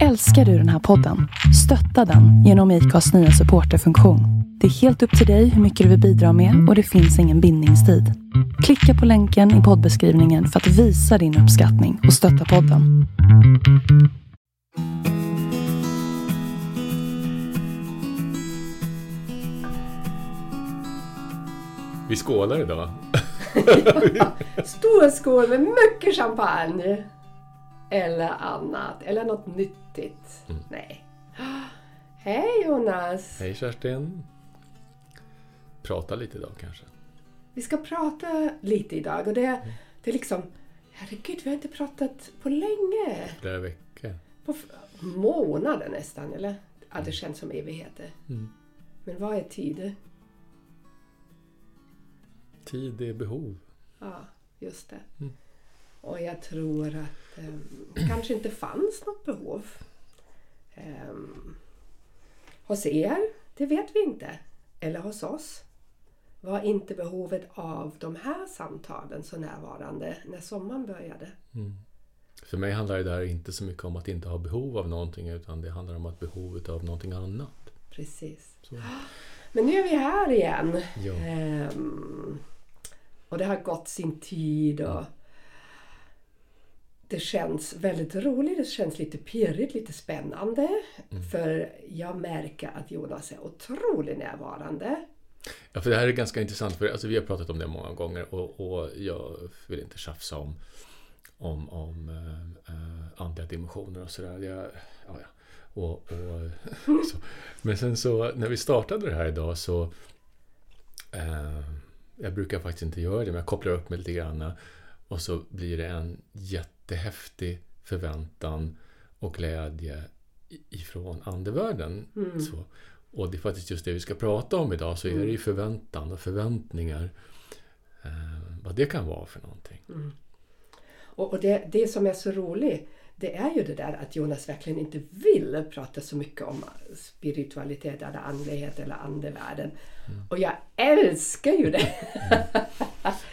Älskar du den här podden? Stötta den genom IKAs nya supporterfunktion. Det är helt upp till dig hur mycket du vill bidra med och det finns ingen bindningstid. Klicka på länken i poddbeskrivningen för att visa din uppskattning och stötta podden. Vi skålar idag. Stor skål med mycket champagne. Eller annat. Eller något nyttigt. Nej. Hej Jonas! Hej Kerstin. Prata lite idag kanske. Vi ska prata lite idag och det, det är liksom... Herregud, vi har inte pratat på länge. Flera veckor. På månader nästan, eller? Ja, det känns som evigheter. Mm. Men vad är tid? Tid är behov. Ja, just det. Mm. Och jag tror att um, det kanske inte fanns något behov. Ehm, hos er, det vet vi inte. Eller hos oss. Var inte behovet av de här samtalen så närvarande när sommaren började? Mm. För mig handlar det där inte så mycket om att inte ha behov av någonting utan det handlar om att behovet av någonting annat. Precis. Så. Men nu är vi här igen. Ja. Ehm, och det har gått sin tid och det känns väldigt roligt, det känns lite pirrigt, lite spännande. För jag märker att Jonas är otroligt närvarande. Ja, för det här är ganska intressant för alltså, vi har pratat om det många gånger och, och jag vill inte tjafsa om, om, om äh, andliga dimensioner och sådär. Jag, ja, ja. Och, och, så. Men sen så när vi startade det här idag så äh, jag brukar faktiskt inte göra det, men jag kopplar upp mig lite grann och så blir det en jättehäftig förväntan och glädje ifrån andevärlden. Så. Och det är faktiskt just det vi ska prata om idag, så är det ju förväntan och förväntningar. Eh, vad det kan vara för någonting. Och, och det, det som är så roligt, det är ju det där att Jonas verkligen inte vill prata så mycket om spiritualitet eller andlighet eller andevärlden. Och jag älskar ju det!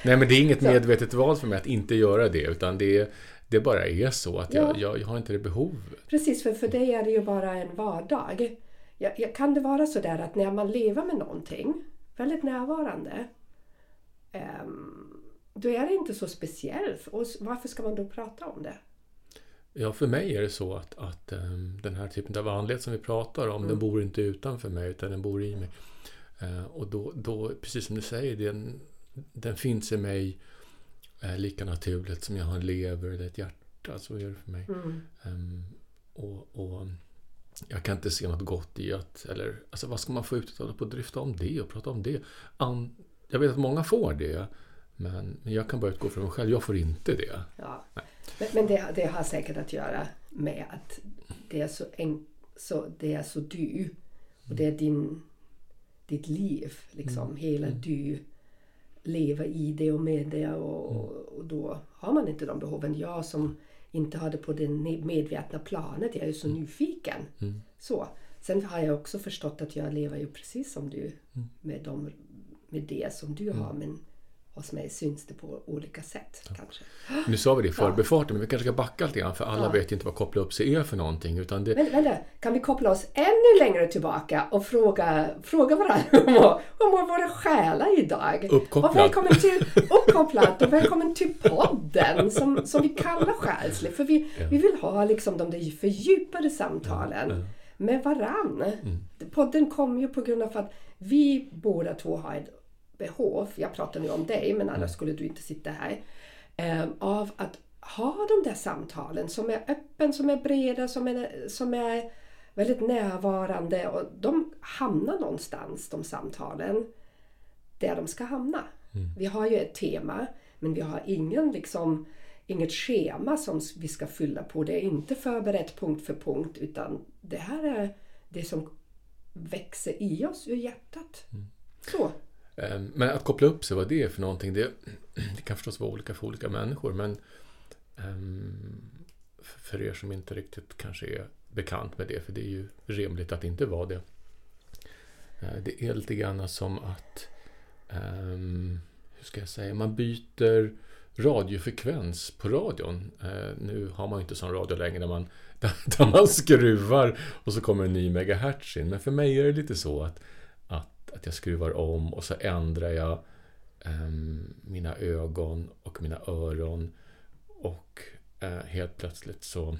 Nej, men det är inget medvetet val för mig att inte göra det, utan det, det bara är så att jag, Ja. jag, jag har inte det behovet. Precis, för för dig är det ju bara en vardag. Ja, ja, kan det vara så där att när man lever med någonting, väldigt närvarande, ehm, då är det inte så speciellt. Och varför ska man då prata om det? Ja, för mig är det så att, att ehm, den här typen av andlighet som vi pratar om, den bor inte utanför mig, utan den bor i mig. Eh, och då, då, precis som du säger, den, den finns i mig eh, lika naturligt som jag har en lever eller ett hjärta. Så är det för mig. Ehm, och, och jag kan inte se något gott i att, eller alltså vad ska man få ut av att på att dryfta om det och prata om det? An, jag vet att många får det, men, men jag kan bara utgå från mig själv. Jag får inte det. Ja. Men, men det, det har säkert att göra med att det är så, en, så, det är så du. Och det är din, ditt liv. Liksom. Hela du lever i det och med det. Och, och då har man inte de behoven. Jag som inte har det på det medvetna planet. Jag är ju så nyfiken. Så. Sen har jag också förstått att jag lever ju precis som du. Med, de, med det som du har. Men hos mig syns det på olika sätt kanske. Nu sa vi det i förbifarten, men vi kanske ska backa lite grann för alla Ja. vet inte vad koppla upp sig är för någonting. Utan det, Men vänta, kan vi koppla oss ännu längre tillbaka och fråga, fråga varandra hur mår, hur mår våra själar idag? Uppkopplad. Och välkommen till uppkopplat och välkommen till podden som, som vi kallar själslig. För vi, vi vill ha liksom de där fördjupade samtalen med varann. Podden kom ju på grund av att vi båda två har ett behov, jag pratar nu om dig men annars skulle du inte sitta här, eh, av att ha de där samtalen som är öppen, som är breda, som är, som är väldigt närvarande och de hamnar någonstans, de samtalen, där de ska hamna. Vi har ju ett tema men vi har ingen liksom inget schema som vi ska fylla på. Det är inte förberett punkt för punkt utan det här är det som växer i oss ur hjärtat. Så. Ehm, men att koppla upp sig, vad det är för någonting, det, det kan förstås vara olika för olika människor. Men ehm, för er som inte riktigt kanske är bekant med det, för det är ju rimligt att inte vara det. Ehm, det är lite grann som att, hur ska jag säga, man byter radiofrekvens på radion. Nu har man inte sån radio längre där man, där man skruvar och så kommer en ny megahertz in. Men för mig är det lite så att, att, jag skruvar om och så ändrar jag eh, mina ögon och mina öron. Och eh, helt plötsligt så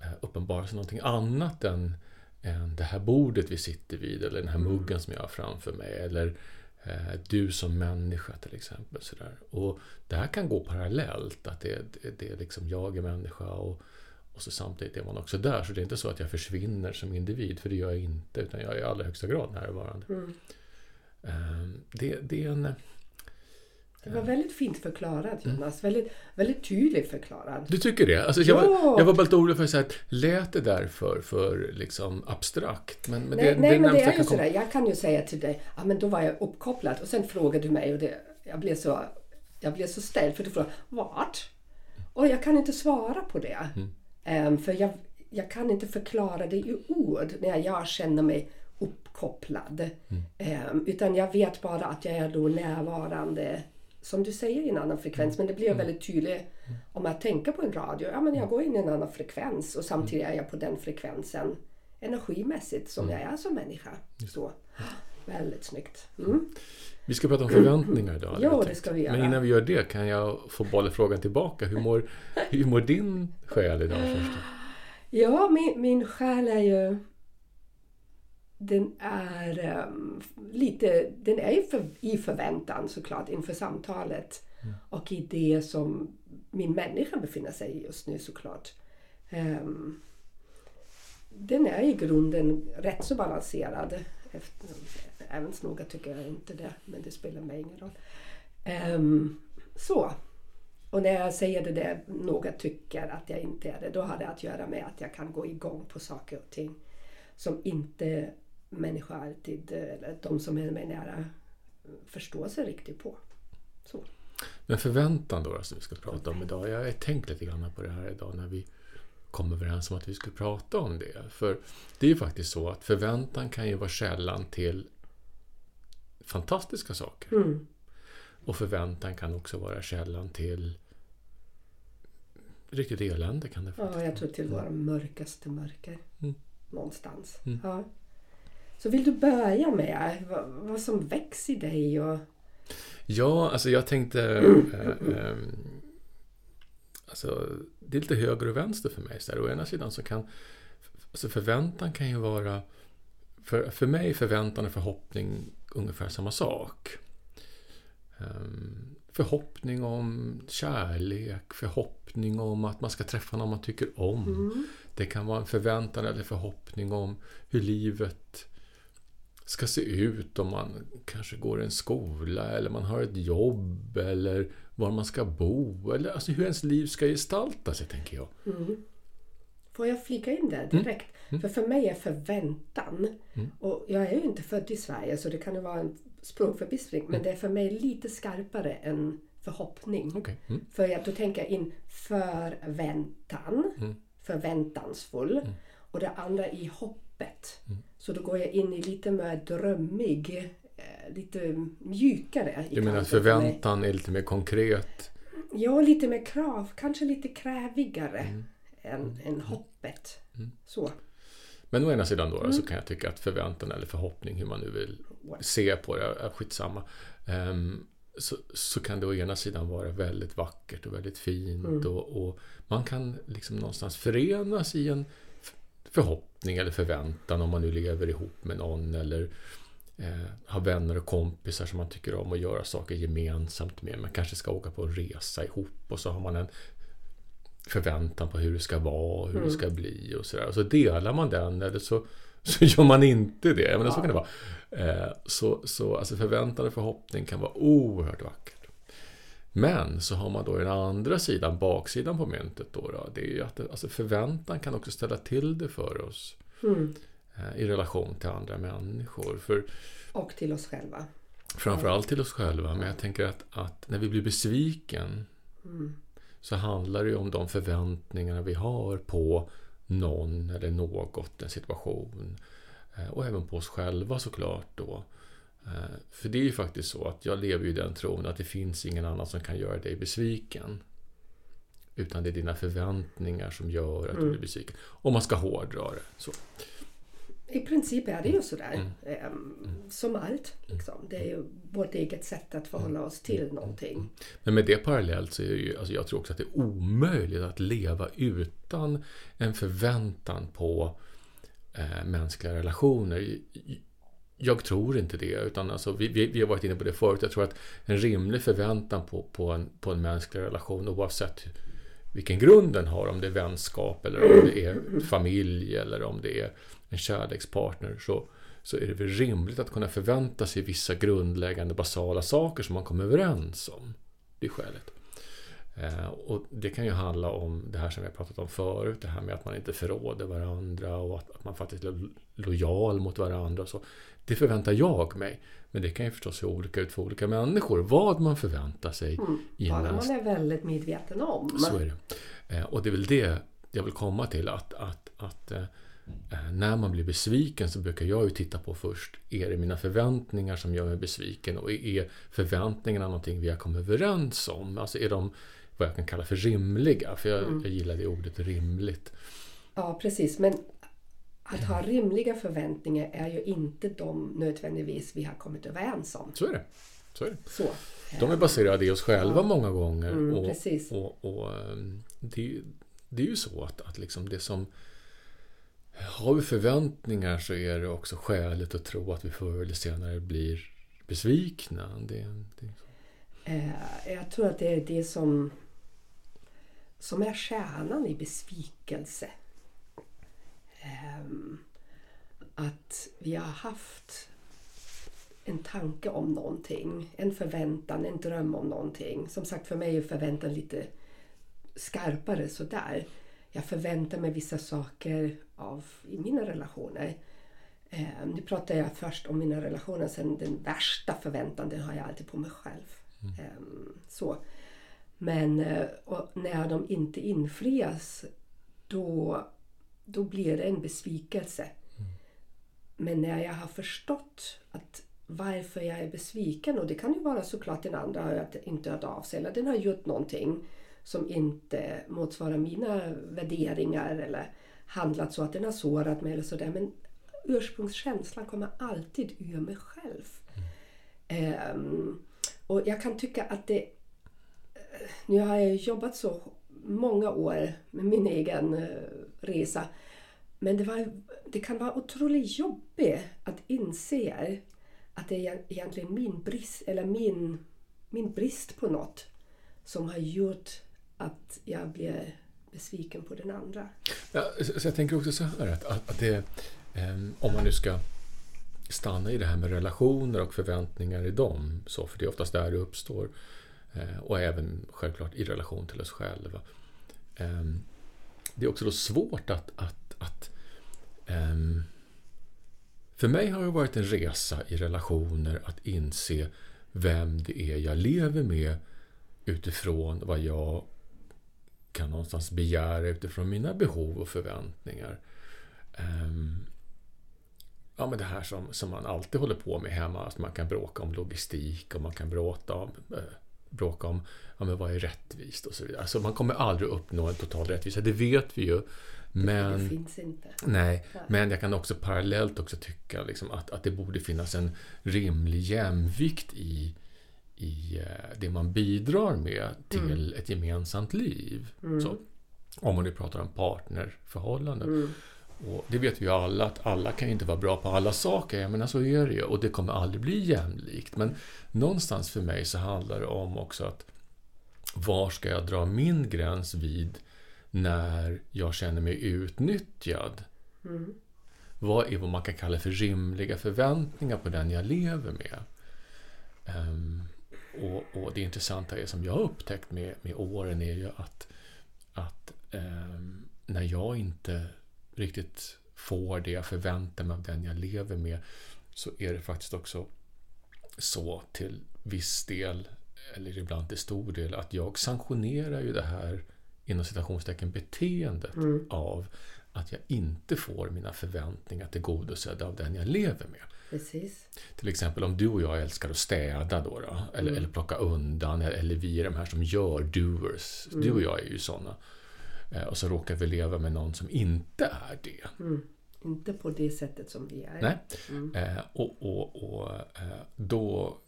eh, uppenbarar sig någonting annat än, än det här bordet vi sitter vid eller den här mm. muggen som jag har framför mig. Eller Eh, du som människa till exempel. Sådär. Och det här kan gå parallellt, att det, det, det är liksom jag är människa och, och så samtidigt är man också där. Så det är inte så att jag försvinner som individ, för det gör jag inte, utan jag är i allra högsta grad närvarande. Mm. Ehm, det, det är en det var väldigt fint förklarat mm. Jonas. Mm. Väldigt, väldigt tydligt förklarat. Du tycker det? Alltså, jag, ja. var, jag var bara lite orolig för att lät det där för, liksom abstrakt? Men, men nej, det, nej, det, men det är ju sådär. Jag kan ju säga till dig, ja men då var jag uppkopplad och sen frågade du mig och det, jag blev så, jag blev så ställd för du frågade vart? Och jag kan inte svara på det. Mm. Um, för jag, jag kan inte förklara det i ord när jag känner mig uppkopplad. Mm. Um, utan jag vet bara att jag är då närvarande som du säger i en annan frekvens. Men det blir mm. väldigt tydligt om jag tänker på en radio. Ja, men jag går in i en annan frekvens och samtidigt är jag på den frekvensen energimässigt som jag är som människa. Så. Väldigt snyggt. Mm. Vi ska prata om förväntningar idag. Ja, det ska vi göra. Men innan vi gör det kan jag få bollen frågan tillbaka. Hur mår, hur mår din själ idag? Först? Ja, min, min själ är ju den är um, lite, den är för, i förväntan såklart inför samtalet. Mm. Och i det som min människa befinner sig i just nu såklart. Um, den är i grunden rätt så balanserad. Efter, även noga tycker jag inte det, men det spelar mig ingen roll. Um, så. Och när jag säger det där några tycker att jag inte är det, då har det att göra med att jag kan gå igång på saker och ting som inte människor alltid, eller de som är mig nära, förstår sig riktigt på. Så. Men förväntan då, som vi ska prata om idag. Jag har tänkt lite grann på det här idag när vi kom överens om att vi skulle prata om det. För det är ju faktiskt så att förväntan kan ju vara källan till fantastiska saker. Mm. Och förväntan kan också vara källan till riktigt elände. Kan det ja, jag tror till våra mörkaste mörker. Mm. Någonstans. Mm. Ja. Så vill du börja med vad, vad som väcks i dig? Och... Ja, alltså jag tänkte... Äh, äh, alltså, det är lite höger och vänster för mig. Så där. Å ena sidan så kan... Alltså förväntan kan ju vara... För, för mig förväntan och förhoppning ungefär samma sak. Um, förhoppning om kärlek, förhoppning om att man ska träffa någon man tycker om. Mm. Det kan vara en förväntan eller förhoppning om hur livet ska se ut om man kanske går i en skola eller man har ett jobb eller var man ska bo eller alltså hur ens liv ska gestalta sig, tänker jag. Mm. Får jag flika in där direkt? Mm. Mm. För för mig är förväntan, mm. och jag är ju inte född i Sverige så det kan ju vara en språkförbistring, men mm. det är för mig lite skarpare än förhoppning. Okay. Mm. För jag, då tänker jag in förväntan, förväntansfull, och det andra i hoppet. Så då går jag in i lite mer drömmig, eh, lite mjukare. Du menar att förväntan är lite mer konkret? Ja, lite mer krav. Kanske lite krävigare mm. Än, mm. än hoppet. Mm. Så. Men å ena sidan då mm. så kan jag tycka att förväntan eller förhoppning, hur man nu vill se på det, är skitsamma. Um, så, så kan det å ena sidan vara väldigt vackert och väldigt fint mm. och, och, man kan liksom någonstans förenas i en förhoppning eller förväntan om man nu lever ihop med någon eller eh, har vänner och kompisar som man tycker om att göra saker gemensamt med. Man kanske ska åka på en resa ihop och så har man en förväntan på hur det ska vara, hur mm. det ska bli och sådär. Och så delar man den eller så, så gör man inte det. Men ja. så kan det vara. Eh, så, så alltså förväntan och förhoppning kan vara oerhört vackert. Men så har man då den andra sidan, baksidan på myntet då. då det är ju att alltså förväntan kan också ställa till det för oss. Mm. Eh, I relation till andra människor. För, och till oss själva. Framförallt till oss själva. Men jag tänker att, att när vi blir besviken mm. Så handlar det ju om de förväntningarna vi har på någon eller något, en situation. Eh, och även på oss själva såklart då. Eh, för det är ju faktiskt så att jag lever i den tron att det finns ingen annan som kan göra dig besviken. Utan det är dina förväntningar som gör att mm. du blir besviken. Om man ska hårdra det. Så. I princip är det ju sådär. Mm. Um, som allt. Liksom. Det är ju vårt eget sätt att förhålla oss till någonting. Men med det parallellt så är det ju, alltså jag tror också att det är omöjligt att leva utan en förväntan på eh, mänskliga relationer. Jag tror inte det. Utan alltså, vi, vi, vi, har varit inne på det förut. Jag tror att en rimlig förväntan på, på, en, på en mänsklig relation oavsett vilken grund den har, om det är vänskap eller om det är familj eller om det är en kärlekspartner, så, så är det väl rimligt att kunna förvänta sig vissa grundläggande basala saker som man kommer överens om. Det är skälet. Eh, och det kan ju handla om det här som vi har pratat om förut, det här med att man inte förråder varandra och att, att man faktiskt är lojal mot varandra. Och så. Det förväntar jag mig. Men det kan ju förstås se olika ut för olika människor, vad man förväntar sig. Mm, bara man är väldigt medveten om. Så är det. Eh, och det är väl det jag vill komma till, att, att, att eh, eh, när man blir besviken så brukar jag ju titta på först, är det mina förväntningar som gör mig besviken? Och är förväntningarna någonting vi har kommit överens om? Alltså är de vad jag kan kalla för rimliga? För jag, mm. jag gillar det ordet rimligt. Ja, precis. Men att ha rimliga förväntningar är ju inte de nödvändigtvis vi har kommit överens om. Så är det. Så är det. Så. De är baserade i oss själva ja. många gånger. Mm, och, precis. och, och ehm, det, det, är ju så att, att liksom det som... Har vi förväntningar så är det också skäligt att tro att vi förr eller senare blir besvikna. Det, det eh, jag tror att det är det som, som är kärnan i besvikelse. Ehm, att vi har haft en tanke om någonting, en förväntan, en dröm om någonting. Som sagt, för mig är förväntan lite skarpare sådär. Jag förväntar mig vissa saker av, i mina relationer. Eh, nu pratar jag först om mina relationer, sen den värsta förväntan den har jag alltid på mig själv. Mm. Eh, så. Men eh, när de inte infrias då då blir det en besvikelse. Mm. Men när jag har förstått att varför jag är besviken och det kan ju vara såklart den andra har inte hört av sig eller den har gjort någonting som inte motsvarar mina värderingar eller handlat så att den har sårat mig eller sådär. Men ursprungskänslan kommer alltid ur mig själv. Mm. Um, och jag kan tycka att det... Nu har jag jobbat så många år med min egen eh, resa. Men det, var, det kan vara otroligt jobbigt att inse att det är egentligen min brist, eller min, min brist på något som har gjort att jag blir besviken på den andra. Ja, så jag tänker också så här att, att det, um, om man nu ska stanna i det här med relationer och förväntningar i dem, så, för det är oftast där det uppstår, Eh, och även självklart i relation till oss själva. Ehm, det är också då svårt att, att, att ehm, för mig har det varit en resa i relationer att inse vem det är jag lever med utifrån vad jag kan någonstans begära utifrån mina behov och förväntningar. Um, ja, men det här som, som man alltid håller på med hemma, att man kan bråka om logistik och man kan bråka om, eh, bråka om ja, men vad är rättvist och så vidare. Alltså man kommer aldrig uppnå en total rättvisa, det vet vi ju. Men, det finns inte. Nej, men jag kan också parallellt också tycka liksom att, att det borde finnas en rimlig jämvikt i, i eh, det man bidrar med till mm. ett gemensamt liv. Mm. Så, om man nu pratar om partnerförhållanden. Mm. Och det vet vi ju alla, att alla kan ju inte vara bra på alla saker. Jag menar, så är det ju. Och det kommer aldrig bli jämlikt. Men någonstans för mig så handlar det om också att var ska jag dra min gräns vid när jag känner mig utnyttjad? Mm. Vad är vad man kan kalla för rimliga förväntningar på den jag lever med? Um, och, och, det intressanta är som jag har upptäckt med, med åren är ju att, att um, när jag inte riktigt får det jag förväntar mig av den jag lever med så är det faktiskt också så till viss del, eller ibland till stor del, att jag sanktionerar ju det här inom citationstecken beteendet mm. av att jag inte får mina förväntningar tillgodosedda av den jag lever med. Precis. Till exempel om du och jag älskar att städa då, då eller, mm. eller plocka undan, eller, eller vi är de här som gör doers. Mm. Du och jag är ju sådana. Eh, och så råkar vi leva med någon som inte är det. Mm. Inte på det sättet som vi är. Nej. Mm. Eh, och, och, och eh, då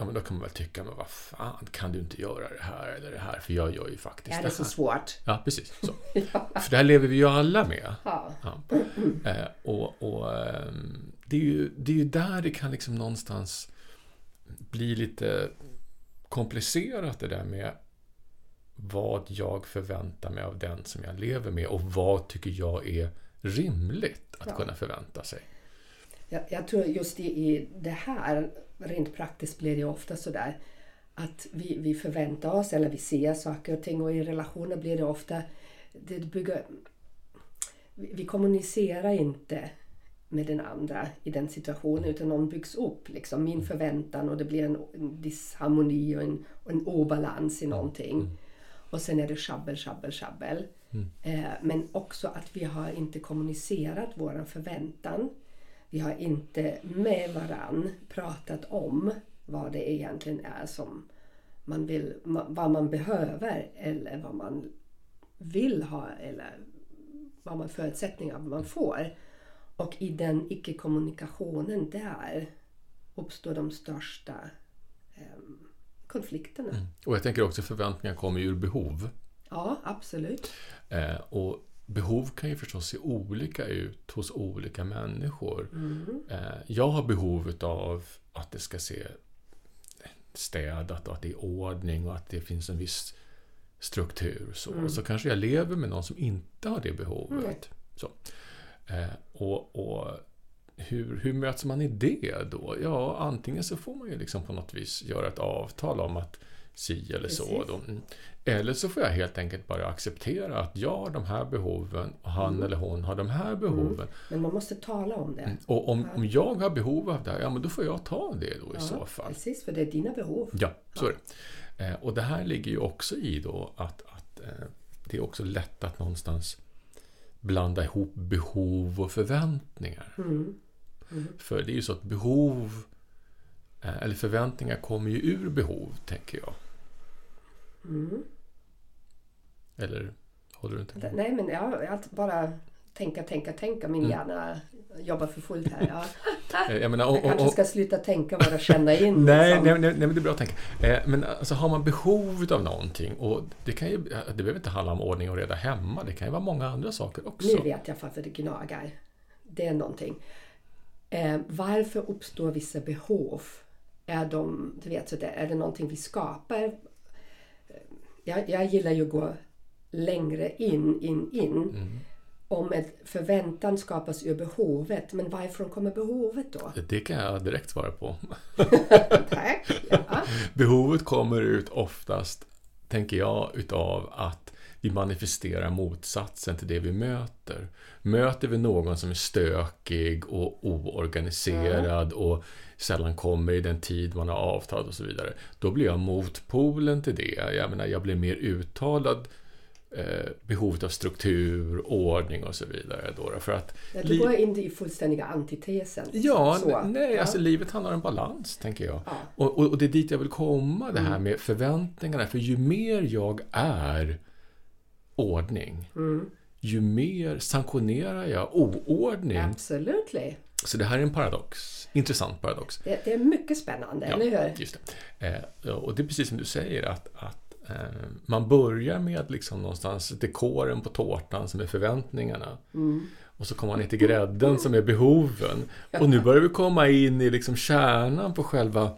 Ja, men då kan man väl tycka, men vad fan, kan du inte göra det här eller det här? För jag gör ju faktiskt det här. Är det så svårt? Ja, precis. Så. ja. För det här lever vi ju alla med. Ja. ja. Eh, och, och eh, det, är ju, det är ju där det kan liksom någonstans bli lite komplicerat det där med vad jag förväntar mig av den som jag lever med och vad tycker jag är rimligt att ja. kunna förvänta sig. Jag, jag tror just i, i det här, rent praktiskt blir det ofta sådär att vi, vi förväntar oss eller vi ser saker och ting och i relationer blir det ofta det bygger, vi, kommunicerar inte med den andra i den situationen utan de byggs upp. Liksom, min förväntan och det blir en, en disharmoni och en, en obalans i någonting. Och sen är det sjabbel, sjabbel, sjabbel. Mm. Eh, men också att vi har inte kommunicerat vår förväntan. Vi har inte med varann pratat om vad det egentligen är som man vill, vad man behöver eller vad man vill ha eller vad man förutsättningar man får. Och i den icke-kommunikationen där uppstår de största konflikterna. Mm. Och jag tänker också förväntningar kommer ur behov. Ja, absolut. Eh, och behov kan ju förstås se olika ut hos olika människor. Mm. Eh, jag har behov av att det ska se städat och att det är ordning och att det finns en viss struktur. Så, mm. så kanske jag lever med någon som inte har det behovet. Mm. Så. Eh, och, och hur, hur möts man i det då? Ja, antingen så får man ju liksom på något vis göra ett avtal om att si eller Precis. så. Då. Mm. Eller så får jag helt enkelt bara acceptera att jag har de här behoven och han mm. eller hon har de här behoven. Mm. Men man måste tala om det. Mm. Och om, om jag har behov av det här, ja men då får jag ta det då ja, i så fall. Precis, för det är dina behov. Ja, så ja. är det. Eh, och det här ligger ju också i då att, att eh, det är också lätt att någonstans blanda ihop behov och förväntningar. Mm. Mm. För det är ju så att behov eh, eller förväntningar kommer ju ur behov, tänker jag. Mm. Eller håller du inte med? Nej, men jag, bara tänka, tänka, tänka. Min mm. hjärna jobbar för fullt här. Ja. Eh, jag, menar, och, jag kanske ska sluta tänka, bara känna in. nej, liksom. nej, nej, nej, men det är bra att tänka. Eh, men alltså, har man behov av någonting, och det, kan ju, det behöver inte handla om ordning och reda hemma, det kan ju vara många andra saker också. Nu vet jag varför det gnagar. Det är någonting. Eh, varför uppstår vissa behov? Är, de, du vet, så det, är det någonting vi skapar? Jag, jag gillar ju att gå längre in, in, in. Mm om en förväntan skapas ur behovet. Men varifrån kommer behovet då? Det kan jag direkt svara på. Tack! Ja. Behovet kommer ut oftast, tänker jag, utav att vi manifesterar motsatsen till det vi möter. Möter vi någon som är stökig och oorganiserad ja. och sällan kommer i den tid man har avtalat och så vidare, då blir jag motpolen till det. Jag menar, jag blir mer uttalad eh, behovet av struktur, ordning och så vidare. Då, för att ja, du går in i fullständiga antitesen. Ja, så. nej, ja. alltså livet handlar om balans, tänker jag. Ja. Och, och, och, det är dit jag vill komma, det här mm. med förväntningarna. För ju mer jag är ordning, mm. ju mer sanktionerar jag oordning. Absolut. Så det här är en paradox. Intressant paradox. Det, det är mycket spännande, eller hur? Just det. Eh, och det är precis som du säger att, att Eh, man börjar med liksom någonstans dekoren på tårtan som är förväntningarna. Mm. Och så kommer man ner till grädden som är behoven. Och nu börjar vi komma in i liksom kärnan på själva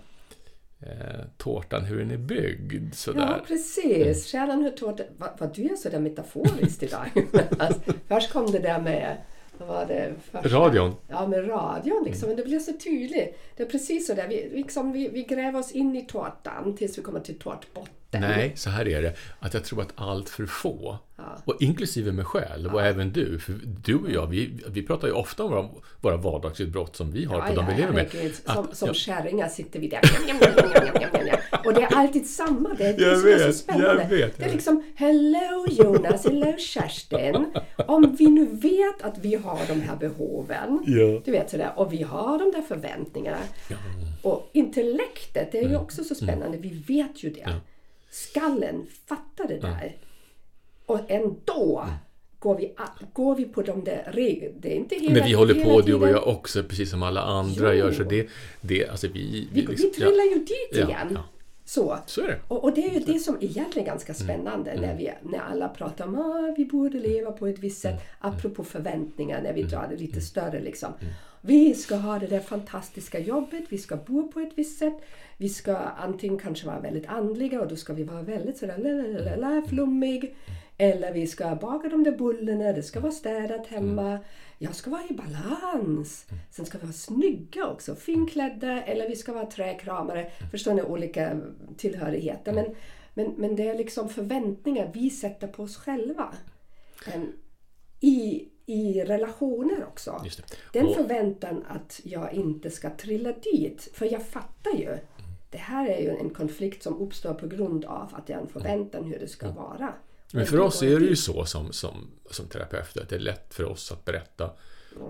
eh, tårtan, hur den är byggd. Sådär. Ja, precis. Kärnan hur tårtan... Vad, vad du är så där metaforiskt idag. alltså, först kom det där med vad var det första? Radion? Ja, med radion liksom. Mm. Men det blir så tydligt. Det är precis så där. Vi, liksom, vi, vi gräver oss in i tårtan tills vi kommer till tårtbotten botten. Nej, så här är det. Att jag tror att allt för få, Ja. och inklusive mig själv och även du, för du och jag, vi, vi pratar ju ofta om våra, våra vardagsutbrott som vi har på de vi lever med. Som, Att- som ja. kärringar sitter vi där. Och det är alltid samma. Det är det Jag som är vet, så spännande. jag vet, det är jag liksom Hello Jonas, hello Kerstin. Om vi nu vet att vi har de här behoven. Ja. Du vet sådär. Och vi har de där förväntningarna. Och intellektet, det är ju Mm. också så spännande. Vi vet ju det. Skallen fattar det där. Och ändå Mm. går, vi, går vi på de där reglerna. Det är inte hela Men vi håller hela på, du och jag också, precis som alla andra Jo. gör. Så det, det alltså vi... Vi, vi liksom- trillar ju dit Ja, igen. ja. Så. Så är det. Och, och det är ju det som egentligen är ganska Mm. spännande när, vi, när alla pratar om att ah, vi borde leva på ett visst Mm. sätt. Apropå förväntningar, när vi drar det lite större. Liksom. Mm. Vi ska ha det där fantastiska jobbet, vi ska bo på ett visst sätt. Vi ska antingen kanske vara väldigt andliga och då ska vi vara väldigt sådär lalalala, flummig. Eller vi ska baka de där bullarna, det ska vara städat hemma. Jag ska vara i balans. Sen ska vi vara snygga också, finklädda. Eller vi ska vara träkramare. Förstår ni? Olika tillhörigheter. Men, men, men det är liksom förväntningar vi sätter på oss själva. Em, I, I relationer också. Den Och- förväntan att jag inte ska trilla dit. För jag fattar ju. Det här är ju en konflikt som uppstår på grund av att det är en förväntan hur det ska vara. Men för oss är det ju så som, som, som terapeuter att det är lätt för oss att berätta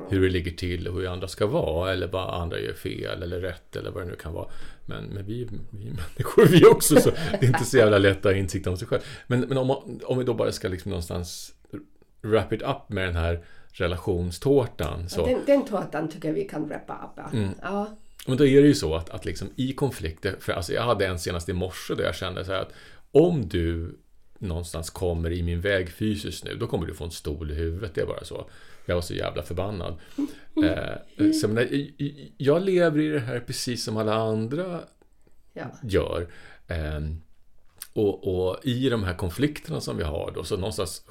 hur det ligger till och hur andra ska vara eller vad andra gör fel eller rätt eller vad det nu kan vara. Men, men vi, vi människor vi också så det är inte så jävla lätt att ha insikt om sig själv. Men, men om, man- om vi då bara ska liksom någonstans wrap it up med den här relationstårtan så Den, den tårtan tycker jag vi kan wrappa upp. Mm. Ja. Men då är det ju så att, att liksom i konflikter, för alltså jag hade en senast i morse där jag kände så här att om du någonstans kommer i min väg fysiskt nu, då kommer du få en stol i huvudet, det är bara så. Jag var så jävla förbannad. Eh, så jag, jag lever i det här precis som alla andra Ja. gör. Ehm, och, och i de här konflikterna som vi har då, så någonstans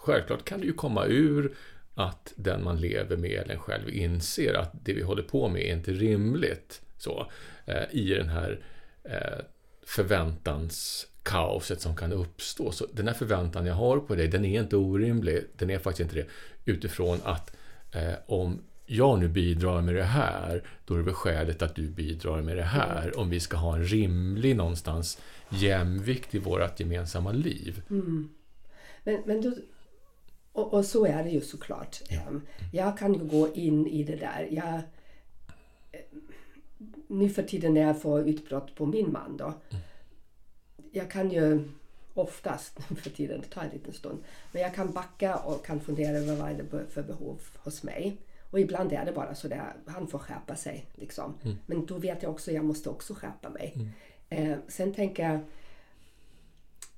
självklart kan det ju komma ur att den man lever med eller en själv inser att det vi håller på med är inte rimligt. Så, eh, I den här eh, förväntanskaoset som kan uppstå. Så den här förväntan jag har på dig, den är inte orimlig. Den är faktiskt inte det. Utifrån att eh, om jag nu bidrar med det här, då är det väl skälet att du bidrar med det här. Om vi ska ha en rimlig någonstans jämvikt i vårt gemensamma liv. Mm. Men, men då, och, och så är det ju såklart. Em, Jag kan ju gå in i det där. Jag, eh, nu för tiden när jag får utbrott på min man då. Jag kan ju oftast nu för tiden, det tar en liten stund. Men jag kan backa och kan fundera över vad är det för behov hos mig. Och ibland är det bara så där, han får skärpa sig. Liksom. Men då vet jag också, jag måste också skärpa mig. Eh, sen tänker jag,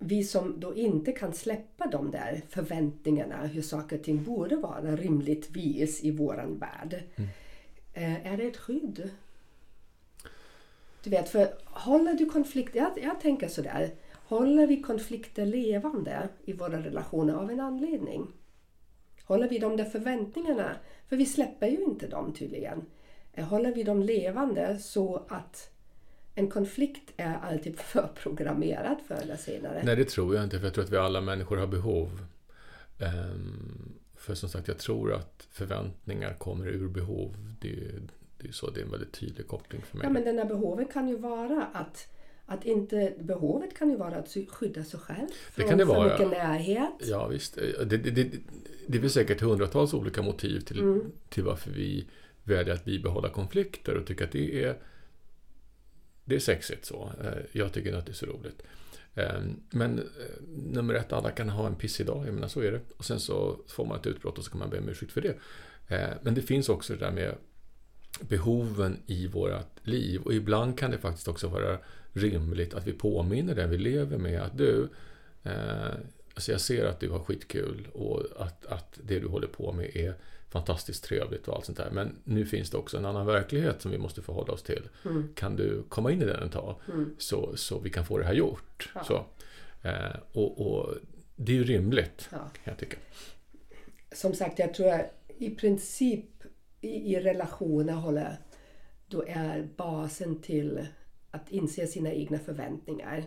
vi som då inte kan släppa de där förväntningarna hur saker och ting borde vara rimligtvis i våran värld. Eh, är det ett skydd? Du vet, för håller du konflikter, jag, jag tänker sådär, håller vi konflikter levande i våra relationer av en anledning? Håller vi de där förväntningarna, för vi släpper ju inte dem tydligen. Eh, Håller vi dem levande så att en konflikt är alltid förprogrammerad förr eller senare? Nej, det tror jag inte, för jag tror att vi alla människor har behov. Ehm, för som sagt, jag tror att förväntningar kommer ur behov. Det är det är så, det är en väldigt tydlig koppling för mig. Ja, men den här behovet kan ju vara att, att inte, behovet kan ju vara att skydda sig själv från kan det för vara. mycket närhet. Ja, visst. Det, det, det, det är väl säkert hundratals olika motiv till, Mm. till varför vi väljer att bibehålla konflikter och tycker att det är, det är sexigt så. Eh, jag tycker att det är så roligt. Ehm, men eh, nummer ett, alla kan ha en pissig dag, jag menar så är det. Och sen så får man ett utbrott och så kan man be om ursäkt för det. Eh, men det finns också det där med behoven i vårt liv och ibland kan det faktiskt också vara rimligt att vi påminner den vi lever med att du, eh, alltså jag ser att du har skitkul och att, att det du håller på med är fantastiskt trevligt och allt sånt där. Men nu finns det också en annan verklighet som vi måste förhålla oss till. Kan du komma in i den ett tag så, så vi kan få det här gjort? Ja. Så, eh, och, och det är ju rimligt, Ja. jag tycka. Som sagt, jag tror att i princip i, i relationer håller, då är basen till att inse sina egna förväntningar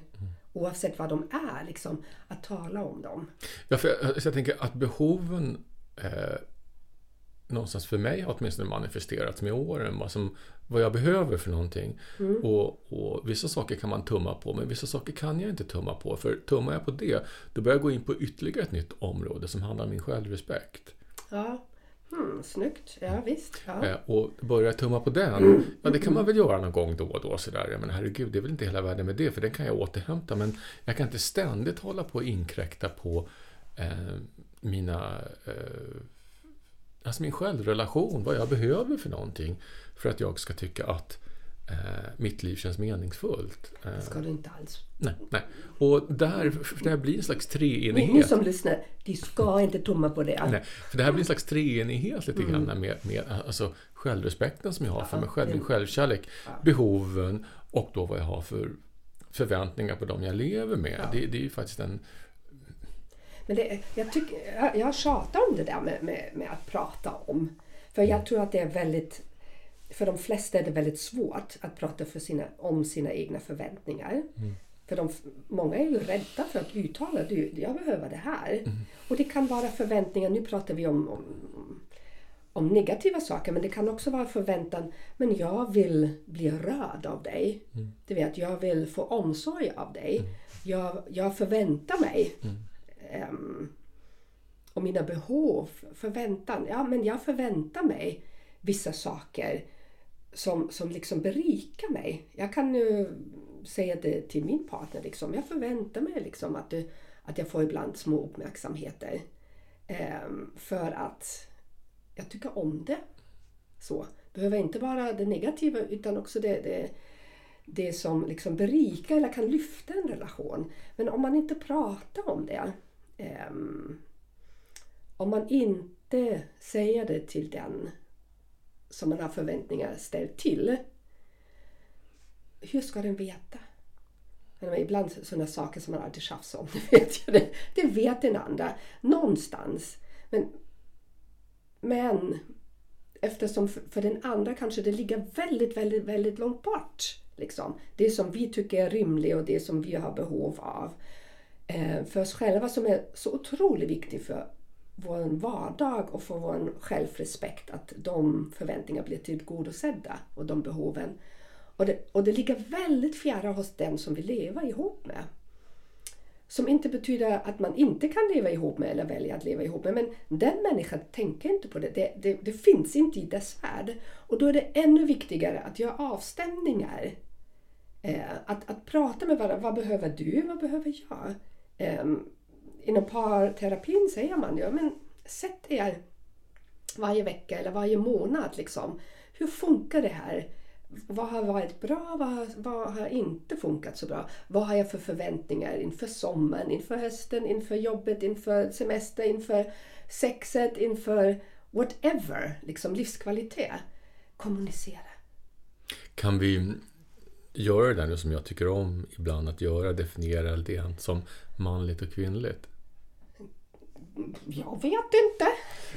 oavsett vad de är, liksom, att tala om dem. Ja, för jag, jag tänker att behoven eh, någonstans för mig har åtminstone manifesterats med åren. Vad, som, vad jag behöver för någonting. Mm. Och, och, Vissa saker kan man tumma på, men vissa saker kan jag inte tumma på. För tummar jag på det, då börjar jag gå in på ytterligare ett nytt område som handlar om min självrespekt. Ja, Hmm, snyggt, ja visst. Ja. Eh, och börja tumma på den, ja det kan man väl göra någon gång då och då. Sådär. Men herregud, det är väl inte hela världen med det, för den kan jag återhämta. Men jag kan inte ständigt hålla på och inkräkta på eh, mina eh, alltså min självrelation, vad jag behöver för någonting för att jag ska tycka att eh, mitt liv känns meningsfullt. Det eh, ska du inte alls. Nej, nej. Och där, för det här blir en slags treenighet. Ni som lyssnar, de ska inte tumma på det. Nej, för det här blir en slags treenighet lite grann mm. med, med alltså, självrespekten som jag har för mig själv, min självkärlek, ja. behoven och då vad jag har för förväntningar på dem jag lever med. Ja. Det, det är ju faktiskt en men det, jag, tycker, jag, jag tjatar om det där med, med, med, att prata om. För jag tror att det är väldigt... För de flesta är det väldigt svårt att prata för sina, om sina egna förväntningar. Mm. För de, många är ju rädda för att uttala att jag behöver det här. Mm. Och det kan vara förväntningar, nu pratar vi om, om, om, negativa saker, men det kan också vara förväntan, men jag vill bli rörd av dig. Mm. Du vet, jag vill få omsorg av dig. Mm. Jag, jag förväntar mig mm um, och mina behov, förväntan. Ja, men jag förväntar mig vissa saker som, som liksom berikar mig. Jag kan nu säga det till min partner. Liksom. Jag förväntar mig liksom att, du, att jag får ibland små uppmärksamheter. Um, för att jag tycker om det. Så. Det behöver inte vara det negativa utan också det, det, det som liksom berikar eller kan lyfta en relation. Men om man inte pratar om det um, om man inte säger det till den som man har förväntningar ställt till, hur ska den veta? Men ibland sådana saker som man alltid tjafsar om, det vet, jag, det, det vet den andra någonstans. Men, men eftersom för, för den andra kanske det ligger väldigt, väldigt, väldigt långt bort. Liksom. Det som vi tycker är rimligt och det som vi har behov av Eh, för oss själva som är så otroligt viktig för vår vardag och för vår självrespekt att de förväntningarna blir tillgodosedda och de behoven. Och det, och det ligger väldigt fjärran hos den som vi lever ihop med. Som inte betyder att man inte kan leva ihop med eller välja att leva ihop med. Men den människan tänker inte på det. Det, det, det finns inte i dess värld. Och då är det ännu viktigare att göra avstämningar. Eh, att, att prata med varandra. Vad behöver du? Vad behöver jag? Um, inom parterapin säger man ju men sätt er varje vecka eller varje månad. Liksom. Hur funkar det här? Vad har varit bra? Vad har, vad har inte funkat så bra? Vad har jag för förväntningar inför sommaren, inför hösten, inför jobbet, inför semester, inför sexet, inför whatever, liksom livskvalitet. Kommunicera. Kan vi göra det där nu som jag tycker om ibland att göra, definiera det som manligt och kvinnligt? Jag vet inte.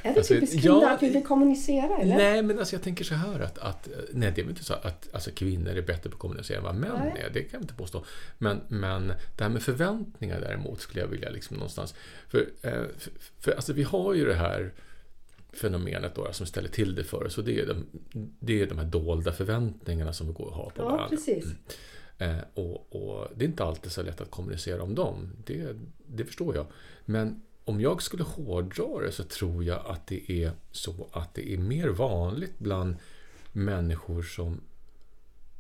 Är det alltså, typiskt kvinnor ja, att vi vill kommunicera? Eller? Nej, men alltså jag tänker så här att, att nej, det är väl inte så att alltså, kvinnor är bättre på att kommunicera än vad män nej. är. Det kan jag inte påstå. Men, men det här med förväntningar däremot skulle jag vilja liksom någonstans... För, eh, för, för alltså, vi har ju det här fenomenet då, som ställer till det för oss. Och det är de, det är de här dolda förväntningarna som vi går och har på ja, varandra. Precis. Mm. Eh, och, och, det är inte alltid så lätt att kommunicera om dem. Det, det förstår jag. Men om jag skulle hårdra det så tror jag att det är så att det är mer vanligt bland människor som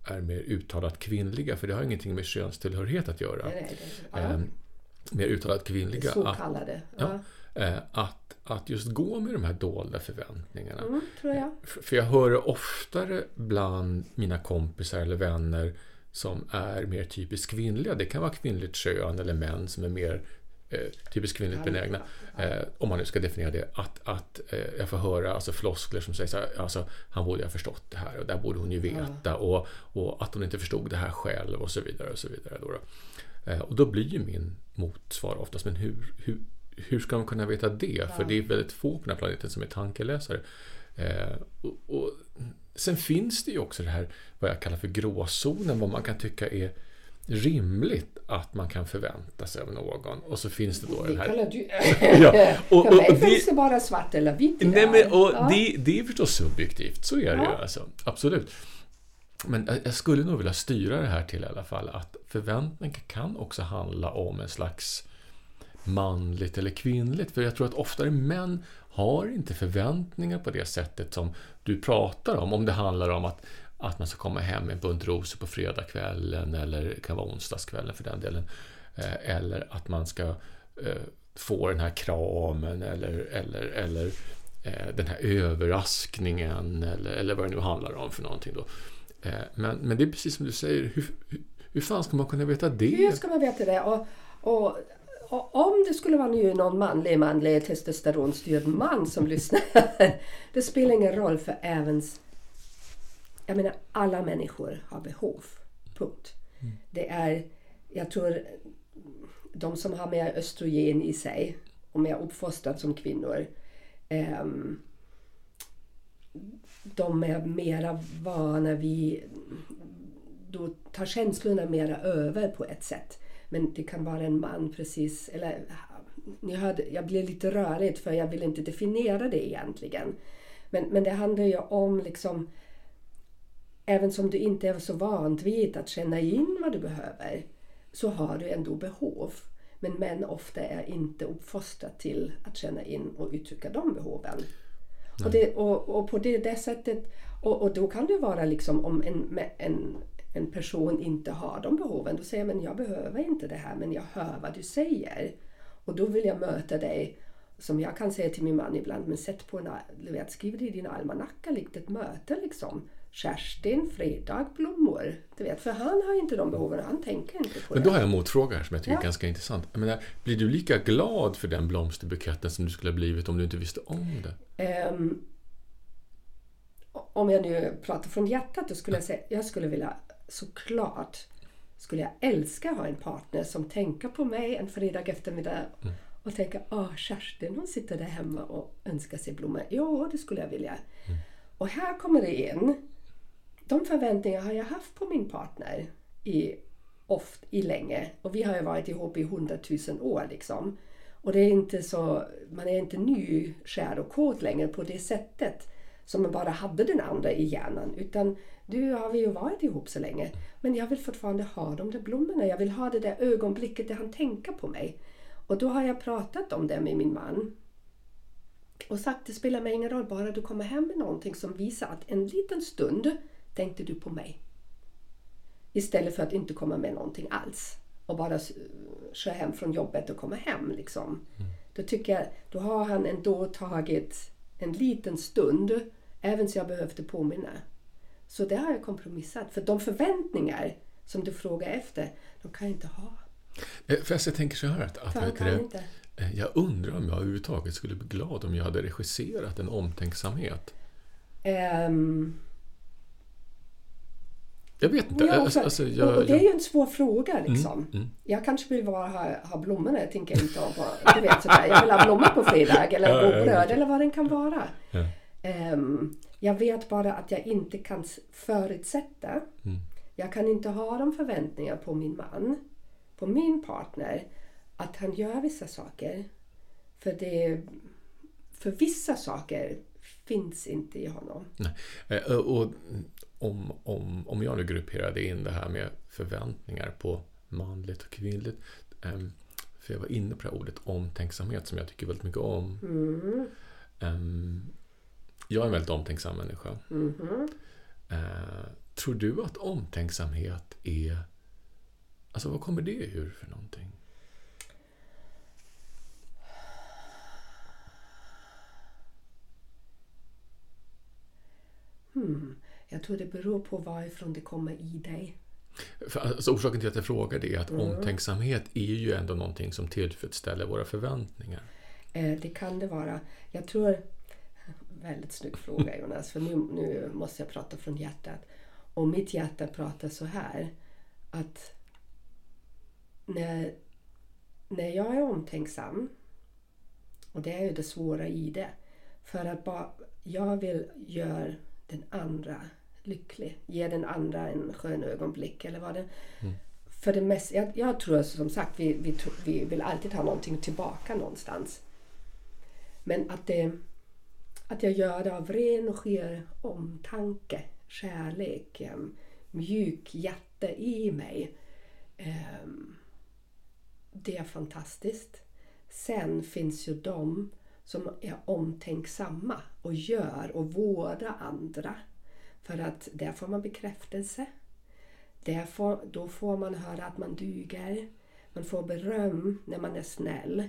är mer uttalat kvinnliga, för det har ingenting med könstillhörighet att göra. Nej, nej, nej. Eh, mer uttalat kvinnliga. Så kallade. Ja. Ja, eh, att, att just gå med de här dolda förväntningarna. Mm, jag. För jag hör det oftare bland mina kompisar eller vänner som är mer typiskt kvinnliga. Det kan vara kvinnligt kön eller män som är mer eh, typiskt kvinnligt benägna. Eh, om man nu ska definiera det. Att, att eh, jag får höra alltså, floskler som säger så här, alltså, han borde ha förstått det här och där borde hon ju veta. Och, och att hon inte förstod det här själv och så vidare. Och så vidare då, då. Eh, och då blir ju min motsvar oftast, men hur, hur, hur ska man kunna veta det? För det är väldigt få på den här planeten som är tankeläsare. Eh, och, och, sen finns det ju också det här vad jag kallar för gråzonen, vad man kan tycka är rimligt att man kan förvänta sig av någon. Och så finns det då Det den här... du... Ja, och- För mig och det- finns det bara svart eller vitt. Nej, men, och Ja. det, det är förstås subjektivt, så är det ju. Ja. Alltså. Absolut. Men jag- jag skulle nog vilja styra det här till i alla fall att förväntningar kan också handla om en slags manligt eller kvinnligt. För jag tror att oftare män har inte förväntningar på det sättet som du pratar om. Om det handlar om att, att man ska komma hem med en bunt rosor på fredagskvällen eller det kan vara onsdagskvällen för den delen. Eh, eller att man ska eh, få den här kramen eller, eller, eller eh, den här överraskningen eller, eller vad det nu handlar om för någonting. Då. Men, men det är precis som du säger, hur, hur, hur fan ska man kunna veta det? Hur ska man veta det? Och, och om det skulle vara nu någon manlig, manlig testosteronstyrd man som lyssnar. Det spelar ingen roll för även... Jag menar, alla människor har behov. Punkt. Det är, jag tror, de som har mer östrogen i sig och mer uppfostrat som kvinnor. ehm, de är mera vana vid då tar känslorna mera över på ett sätt. Men det kan vara en man precis, eller ni hörde, jag blev lite rörigt för jag vill inte definiera det egentligen. Men, men det handlar ju om liksom, även som du inte är så vant vid att känna in vad du behöver, så har du ändå behov. Men män ofta är inte uppfostrade till att känna in och uttrycka de behoven. Och, det, och, och på det, det sättet, och, och då kan det vara liksom om en, en, en person inte har de behoven, då säger man jag behöver inte det här men jag hör vad du säger. Och då vill jag möta dig, som jag kan säga till min man ibland, men sätt på en, du vet, skriv det i din almanacka, likt ett möte liksom. Kerstin, fredag, blommor. Du vet, för han har inte de behoven, han tänker inte på Men det. då har jag en motfråga här som jag tycker Ja. är ganska intressant. Jag menar, blir du lika glad för den blomsterbuketten som du skulle ha blivit om du inte visste om det? Ehm, om jag nu pratar från hjärtat, då skulle jag säga jag skulle vilja såklart skulle jag älska att ha en partner som tänker på mig en fredag eftermiddag och tänker åh Kerstin hon sitter där hemma och önskar sig blommor. Jo, det skulle jag vilja. Och här kommer det in. De förväntningar har jag haft på min partner i, oft, i länge. Och vi har ju varit ihop i hundratusen år liksom. Och det är inte så, man är inte nykär och kåt längre på det sättet som man bara hade den andra i hjärnan. Utan nu har vi ju varit ihop så länge. Men jag vill fortfarande ha de där blommorna. Jag vill ha det där ögonblicket där han tänker på mig. Och då har jag pratat om det med min man. Och sagt det spelar mig ingen roll, bara du kommer hem med någonting som visar att en liten stund tänkte du på mig. Istället för att inte komma med någonting alls. Och bara köra hem från jobbet och komma hem. Liksom. Då tycker jag, då har han ändå tagit en liten stund, även så jag behövde påminna. Så det har jag kompromissat. För de förväntningar som du frågar efter, de kan jag inte ha. Eh, För jag tänker så här att, att det, eh, jag undrar om jag överhuvudtaget skulle bli glad om jag hade regisserat en omtänksamhet. Ehm, Jag vet inte. Ja, alltså, för, alltså, och, jag, och det är ju en svår fråga liksom. mm. Jag kanske vill bara ha, ha blommorna, jag tänker inte bara, du vet sådär, jag vill ha blommor på fredag eller Ja, okej. eller vad den kan vara. Ja. Ehm, jag vet bara att jag inte kan förutsätta. Mm. Jag kan inte ha de förväntningar på min man, på min partner, att han gör vissa saker. För det, för vissa saker finns inte i honom. Nej. Eh, Och om, om, om jag nu grupperade in det här med förväntningar på manligt och kvinnligt. ehm, För jag var inne på det här ordet omtänksamhet som jag tycker väldigt mycket om. Mm. Jag är en väldigt omtänksam människa. Mhm. Eh, Tror du att omtänksamhet är... Alltså vad kommer det ur för någonting? Hmm. Jag tror det beror på varifrån det kommer i dig. För, alltså, orsaken till att jag frågar det är att omtänksamhet är ju ändå någonting som tillfredsställer våra förväntningar. Eh, det kan det vara. Jag tror... Väldigt snygg fråga Jonas, för nu, nu måste jag prata från hjärtat. Och mitt hjärta pratar så här att när, när jag är omtänksam, och det är ju det svåra i det, för att bara, jag vill göra den andra lycklig, ge den andra en skön ögonblick eller vad det för det mest, jag, jag tror som sagt vi, vi, vi vill alltid ha någonting tillbaka någonstans. Men att, det, att jag gör det av ren och skär omtanke, kärlek, ehm, mjuk hjärta i mig. Ehm, det är fantastiskt. Sen finns ju de som är omtänksamma och gör och vårdar andra. För att där får man bekräftelse. Där får, då får man höra att man duger. Man får beröm när man är snäll.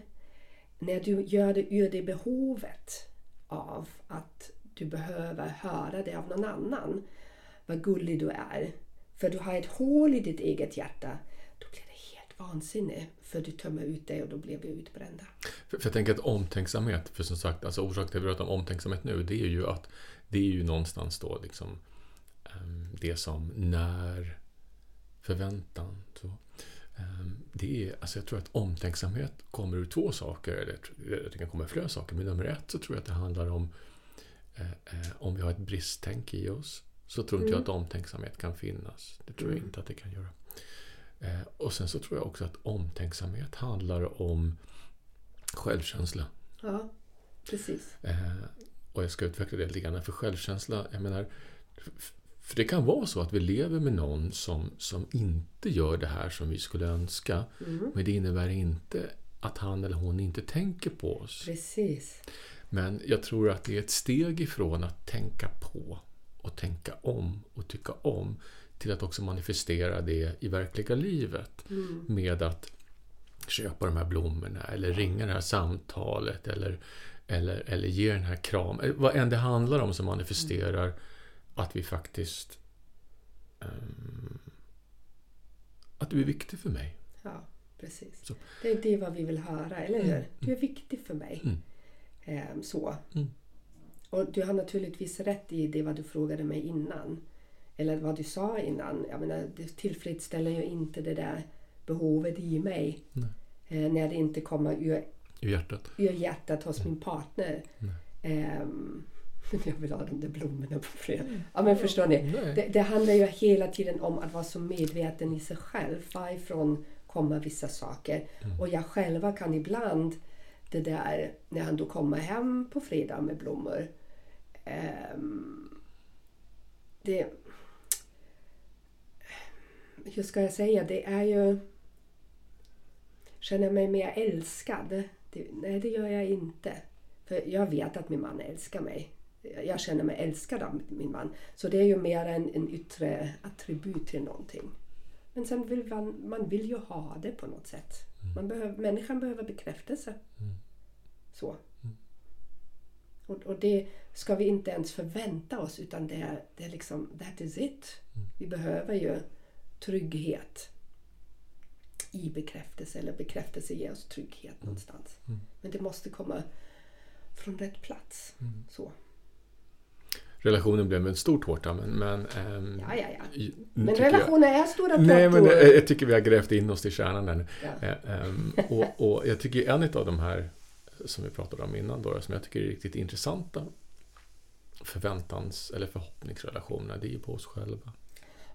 När du gör det ur det behovet av att du behöver höra det av någon annan. Vad gullig du är. För du har ett hål i ditt eget hjärta. Då blir det helt vansinnigt. För du tömmer ut det och då blir vi utbrända. För, för jag tänker att omtänksamhet, för som sagt, alltså orsaken till att vi pratar om omtänksamhet nu, det är ju att det är ju någonstans då liksom ehm, det som när förväntan. Um, det är, alltså jag tror att omtänksamhet kommer ur två saker, eller det kan komma ur flera saker, men nummer ett så tror jag att det handlar om eh, eh, om vi har ett bristtänk i oss så tror inte mm. jag att omtänksamhet kan finnas. Det tror jag mm. inte att det kan göra. Eh, och sen så tror jag också att omtänksamhet handlar om självkänsla. Ja, precis. Eh, och jag ska utveckla det lite grann. För självkänsla, jag menar, för det kan vara så att vi lever med någon som, som inte gör det här som vi skulle önska. Mm. Men det innebär inte att han eller hon inte tänker på oss. Precis. Men jag tror att det är ett steg ifrån att tänka på och tänka om och tycka om till att också manifestera det i verkliga livet. Mm. Med att köpa de här blommorna eller ringa det här samtalet eller, eller, eller ge den här kramen. Vad än det handlar om som manifesterar mm. Att vi faktiskt um, att du är viktig för mig. Ja, precis. Så. Det är det vad vi vill höra, eller hur? Mm. Du är viktig för mig. Um, så. Mm. Och du har naturligtvis rätt i det vad du frågade mig innan eller vad du sa innan, jag menar, det tillfredsställer ju inte det där behovet i mig. Eh, när det inte kommer ur, ur, hjärtat. ur hjärtat hos min partner. Um, jag vill ha de där blommorna på fredag. Mm. Ja, men förstår ni? Det, det, handlar ju hela tiden om att vara så medveten i sig själv. Varifrån kommer vissa saker? Mm. Och jag själva kan ibland, det där när han då kommer hem på fredag med blommor. Um, det, hur ska jag säga, det är ju... Känner jag mig mer älskad? Det, nej, det gör jag inte. För jag vet att min man älskar mig. Jag känner mig älskad av min man. Så det är ju mer en, en yttre attribut till någonting. Men sen vill man, man vill ju ha det på något sätt. Mm. Man behöver, människan behöver bekräftelse. Mm. Så. Mm. Och, och, det ska vi inte ens förvänta oss utan det är, det är liksom, that is it. Mm. Vi behöver ju trygghet i bekräftelse. Eller bekräftelse ger oss trygghet någonstans. Men det måste komma från rätt plats. Så. Relationen blev en stor tårta men... Men, ähm, ja, ja, ja. men relationer jag, är stora tårtor. Nej, men jag, jag, tycker vi har grävt in oss till kärnan där nu. Ja. Ähm, och, och, jag tycker en av de här som vi pratade om innan då, som jag tycker är riktigt intressanta förväntans eller förhoppningsrelationerna, det är ju på oss själva.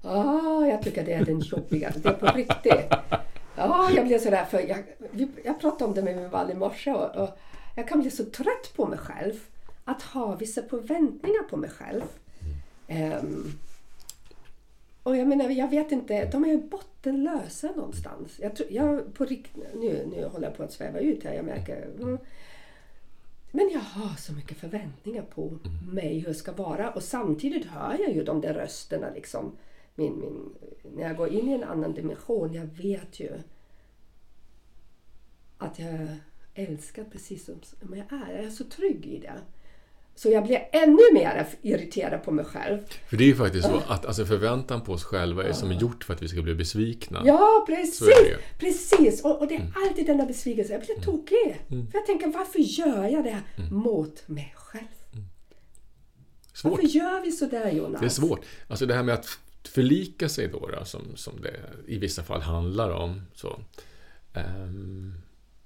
Ah, jag tycker det är den jobbigaste. Det är på riktigt. Ja, jag blir sådär för jag, jag pratade om det med min man i morse och, och, jag kan bli så trött på mig själv. Att ha vissa förväntningar på mig själv. Um, och jag menar, jag vet inte, de är ju bottenlösa någonstans. Jag, tror, jag på rikt, nu, nu håller jag på att sväva ut här, jag märker. Mm. Men jag har så mycket förväntningar på mig hur det ska vara och samtidigt hör jag ju de där rösterna liksom min, min, när jag går in i en annan dimension, jag vet ju att jag älskar precis som jag är. Jag är så trygg i det. Så jag blir ännu mer irriterad på mig själv. För det är ju faktiskt så att alltså förväntan på oss själva är som gjort för att vi ska bli besvikna. Ja, precis! Precis! Och, och, det är mm. alltid denna besvikelse. Jag blir mm. tokig. Mm. För jag tänker, varför gör jag det mm. mot mig själv? Mm. Svårt. Varför gör vi sådär Jonas? Det är svårt. Alltså det här med att förlika sig då, då som, som det i vissa fall handlar om. Så, um,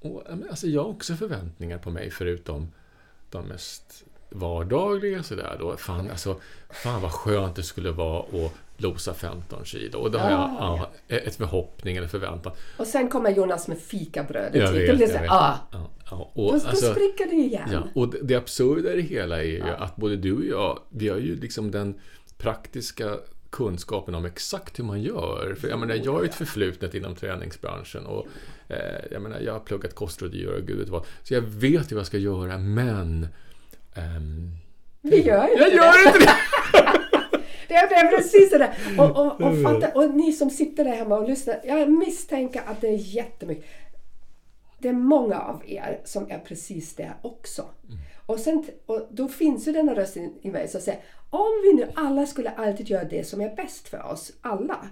och, alltså jag har också förväntningar på mig förutom de mest vardagliga sådär då. Fan, alltså, fan vad skönt det skulle vara att losa 15 kilo. Och då har jag ja, ett förhoppning eller förväntan. Och sen kommer Jonas med fikabrödet Jag vet, Då blir jag det så vet. här, ah, Ja, ja, då, och, då alltså, spricker det igen. ja, och det, det absurda i det hela är ju att både du och jag, vi har ju liksom den praktiska kunskapen om exakt hur man gör. För jag menar, jag har ju ett förflutet inom träningsbranschen och eh, jag menar, jag har pluggat kostrådgivare och gud vet vad. Så jag vet ju vad jag ska göra, men ehm, Vi gör inte jag det. gör inte det! Det är, precis det där. Och, och, och, fatta, och ni som sitter där hemma och lyssnar. Jag misstänker att det är jättemycket. Det är många av er som är precis där också. Och, sen, och då finns ju denna rösten i mig som säger om vi nu alla skulle alltid göra det som är bäst för oss, alla.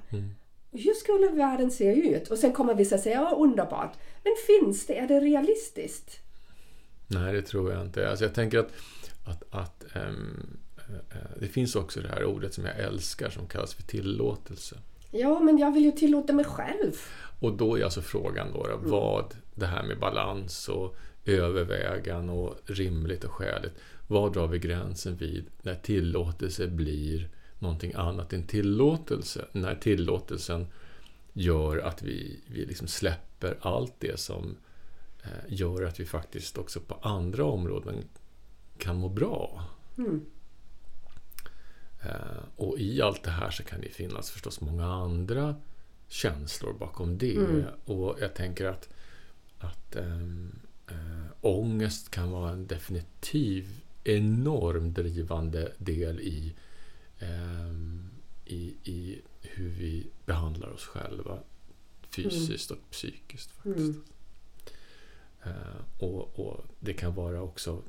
Hur skulle världen se ut? Och sen kommer vissa säga ja underbart. Men finns det? Är det realistiskt? Nej, det tror jag inte. Alltså jag tänker att, att, att eh, eh, det finns också det här ordet som jag älskar som kallas för tillåtelse. Ja, men jag vill ju tillåta mig själv. Och då är alltså frågan då, då vad det här med balans och övervägan och rimligt och skäligt. Var drar vi gränsen vid när tillåtelse blir någonting annat än tillåtelse? När tillåtelsen gör att vi, vi liksom släpper allt det som gör att vi faktiskt också på andra områden kan må bra. Eh, och i allt det här så kan det finnas förstås många andra känslor bakom det. Och jag tänker att, att ähm, äh, ångest kan vara en definitiv enorm drivande del i, ehm, i, i hur vi behandlar oss själva fysiskt och psykiskt. faktiskt. Eh, och, och det kan vara också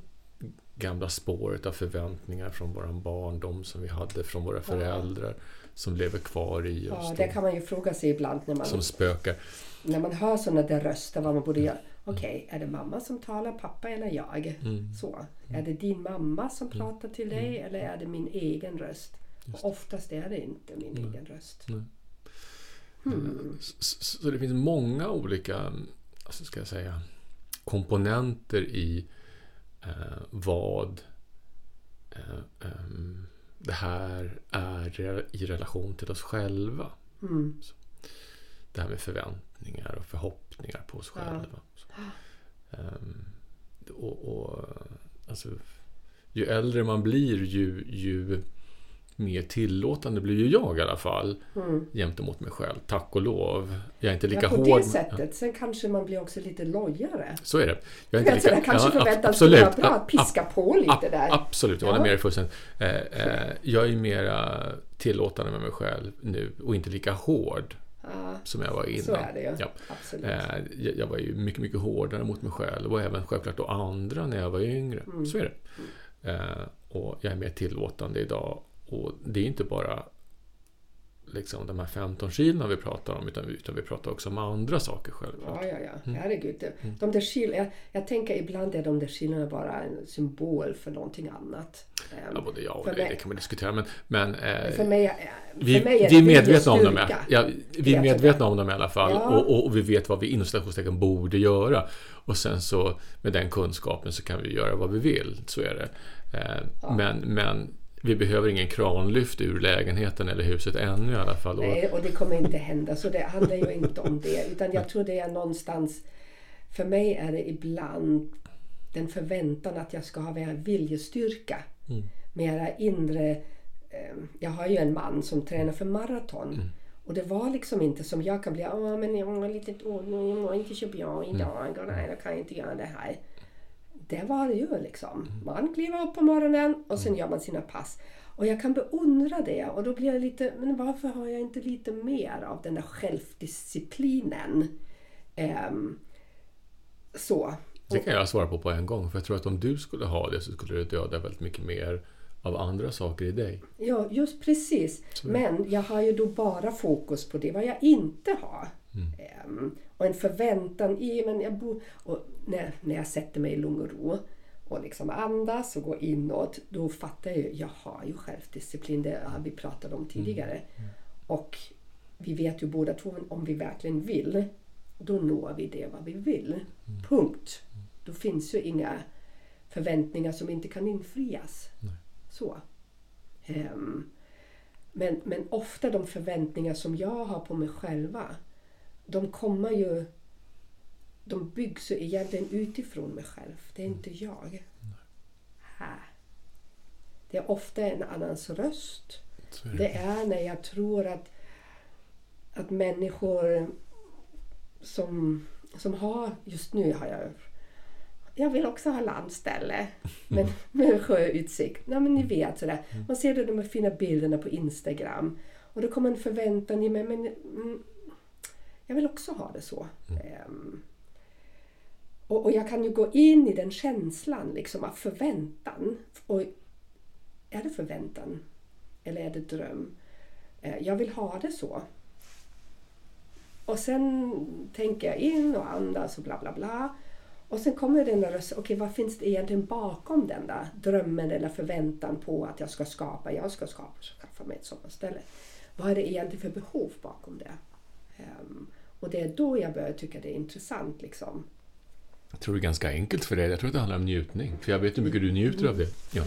gamla spåret av förväntningar från vår barndom som vi hade från våra föräldrar som lever kvar i oss. Ja, det kan man ju fråga sig ibland när man, Som spökar. när man hör sådana där röster vad man borde göra. Okej, är det mamma som talar, pappa eller jag? Mm. Så. Är det din mamma som pratar till dig eller är det min egen röst? Och oftast är det inte min egen röst. Så, så så det finns många olika alltså ska jag säga, komponenter i eh, vad eh, ehm, det här är i relation till oss själva. Mm. Det här med förväntningar och förhoppningar på oss själva. Så. Ehm, och, och, alltså, ju äldre man blir ju, ju mer tillåtande blir ju jag i alla fall Mm. gentemot mig själv. Tack och lov. Jag är inte lika Ja, på hård. det sättet. Sen kanske man blir också lite lojare. Så är det. Jag är Vet du, det kanske ja, förväntas absolut. vara bra att piska på lite ab- där. Absolut, jag håller med dig fullständigt. Eh, eh, jag är mera tillåtande med mig själv nu och inte lika hård som jag var innan. så är det ju. Ja. Absolut. Eh, jag, var ju mycket, mycket hårdare mot mig själv och även självklart då andra när jag var yngre. Mm. Så är det. Eh, och jag är mer tillåtande idag. Och det är inte bara liksom de här 15 kilona vi pratar om utan, utan vi pratar också om andra saker självklart. Ja, ja, ja. Mm. Herregud. Det- De där kil- jag, jag tänker ibland är de där kilona bara en symbol för någonting annat. Ehm, Ja, både ja och För nej, mig- det kan man diskutera. Men, men eh, för mig, är- vi, för mig är vi är medvetna om dem. Ja, vi är medvetna om dem i alla fall. Ja. Och, och, vi vet vad vi inom citationstecken borde göra. Och sen så med den kunskapen så kan vi göra vad vi vill. Så är det. Eh, men, men vi behöver ingen kranlyft ur lägenheten eller huset ännu i alla fall. Nej, och det kommer inte hända. Så det handlar ju inte om det. Utan jag tror det är någonstans... För mig är det ibland den förväntan att jag ska ha mer viljestyrka. Mera inre... Eh, jag har ju en man som tränar för maraton. Och det var liksom inte som jag kan bli. Åh, men jag har lite dåligt. Jag mår inte så bra idag. Och nej, då kan jag inte göra det här. Det var det ju liksom. Man kliver upp på morgonen och sen gör man sina pass. Och jag kan beundra det och då blir jag lite, men varför har jag inte lite mer av den där självdisciplinen? Ehm, så. det kan jag svara på på en gång. För jag tror att om du skulle ha det så skulle det döda väldigt mycket mer av andra saker i dig. Ja, just precis. Men jag har ju då bara fokus på det vad jag inte har. Ehm, och en förväntan i, men jag bor, och när, när jag sätter mig i lugn och ro och liksom andas och går inåt, då fattar jag ju, jag har ju självdisciplin, det har vi pratat om tidigare. Och vi vet ju båda två, om vi verkligen vill, då når vi det vad vi vill. Punkt. Då finns ju inga förväntningar som inte kan infrias. Nej. Så. Ehm, men, men ofta de förväntningar som jag har på mig själva, de kommer ju... De byggs egentligen utifrån mig själv. Det är inte jag. Här. Det är ofta en annans röst. Är det. Det är när jag tror att, att människor som, som har, just nu har jag jag vill också ha landställe men med sjöutsikt. Nej, men ni vet sådär. Man ser de här fina bilderna på Instagram och då kommer en förväntan i mig. Men, mm, jag vill också ha det så. Ehm, och, och jag kan ju gå in i den känslan liksom av förväntan. Och är det förväntan? Eller är det dröm? Eh, jag vill ha det så. Och sen tänker jag in och andas och bla bla bla. Och sen kommer den där rösten, okej vad finns det egentligen bakom den där drömmen eller förväntan på att jag ska skapa, jag ska skapa, skaffa mig ett sommarställe. Vad är det egentligen för behov bakom det? Um, och det är då jag börjar tycka det är intressant liksom. Jag tror det är ganska enkelt för dig. Jag tror att det handlar om njutning. För jag vet hur mycket du njuter av det. Ja.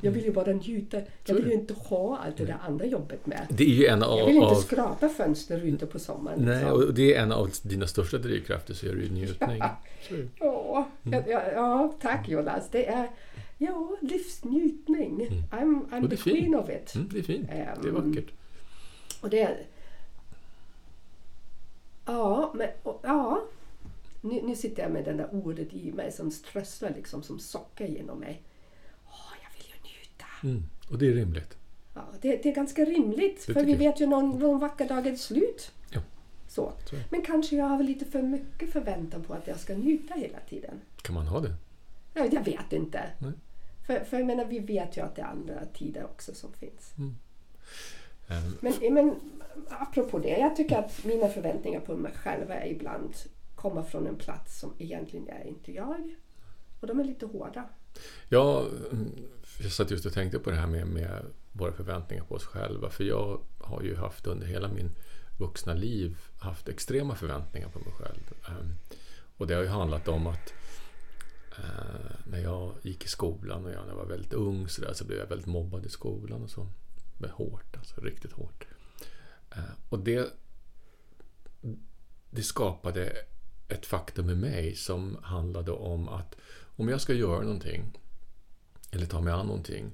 Jag vill ju bara njuta. Jag vill ju inte ha allt det där andra jobbet med. Det är ju en Jag av, vill inte av, skrapa fönster ute på sommaren. nej, liksom. och det är en av dina största drivkrafter, så är det ju njutning. Ja, Mm. ja, ja, tack Jonas. Det är ja, livsnjutning. I'm, I'm Mm. Och det the queen of it. Mm, det är fint. Det är Ehm, vackert. Och det är... Ja, men och, ja. Nu, nu sitter jag med det där ordet i mig som strösslar liksom som socker genom mig. Åh, jag vill ju njuta. Mm. Och det är rimligt. Ja, det, det är ganska rimligt Det för vi jag. vet ju någon, någon vacker dag är det slut. Ja. Så. Så. Men kanske jag har lite för mycket förväntan på att jag ska njuta hela tiden. Kan man ha det? Ja, jag vet inte. Nej. För, för jag menar, vi vet ju att det är andra tider också som finns. Ehm, Men, men apropå det, jag tycker att mina förväntningar på mig själva är ibland komma från en plats som egentligen är inte jag. Och de är lite hårda. Ja, jag satt just och tänkte på det här med, med våra förväntningar på oss själva. För jag har ju haft under hela min vuxna liv haft extrema förväntningar på mig själv. Ehm, och det har ju handlat om att eh, när jag gick i skolan och jag, när jag var väldigt ung så, där, så blev jag väldigt mobbad i skolan och så. Men hårt, alltså riktigt hårt. Eh, och det, det skapade ett faktum i mig som handlade om att om jag ska göra någonting eller ta mig an någonting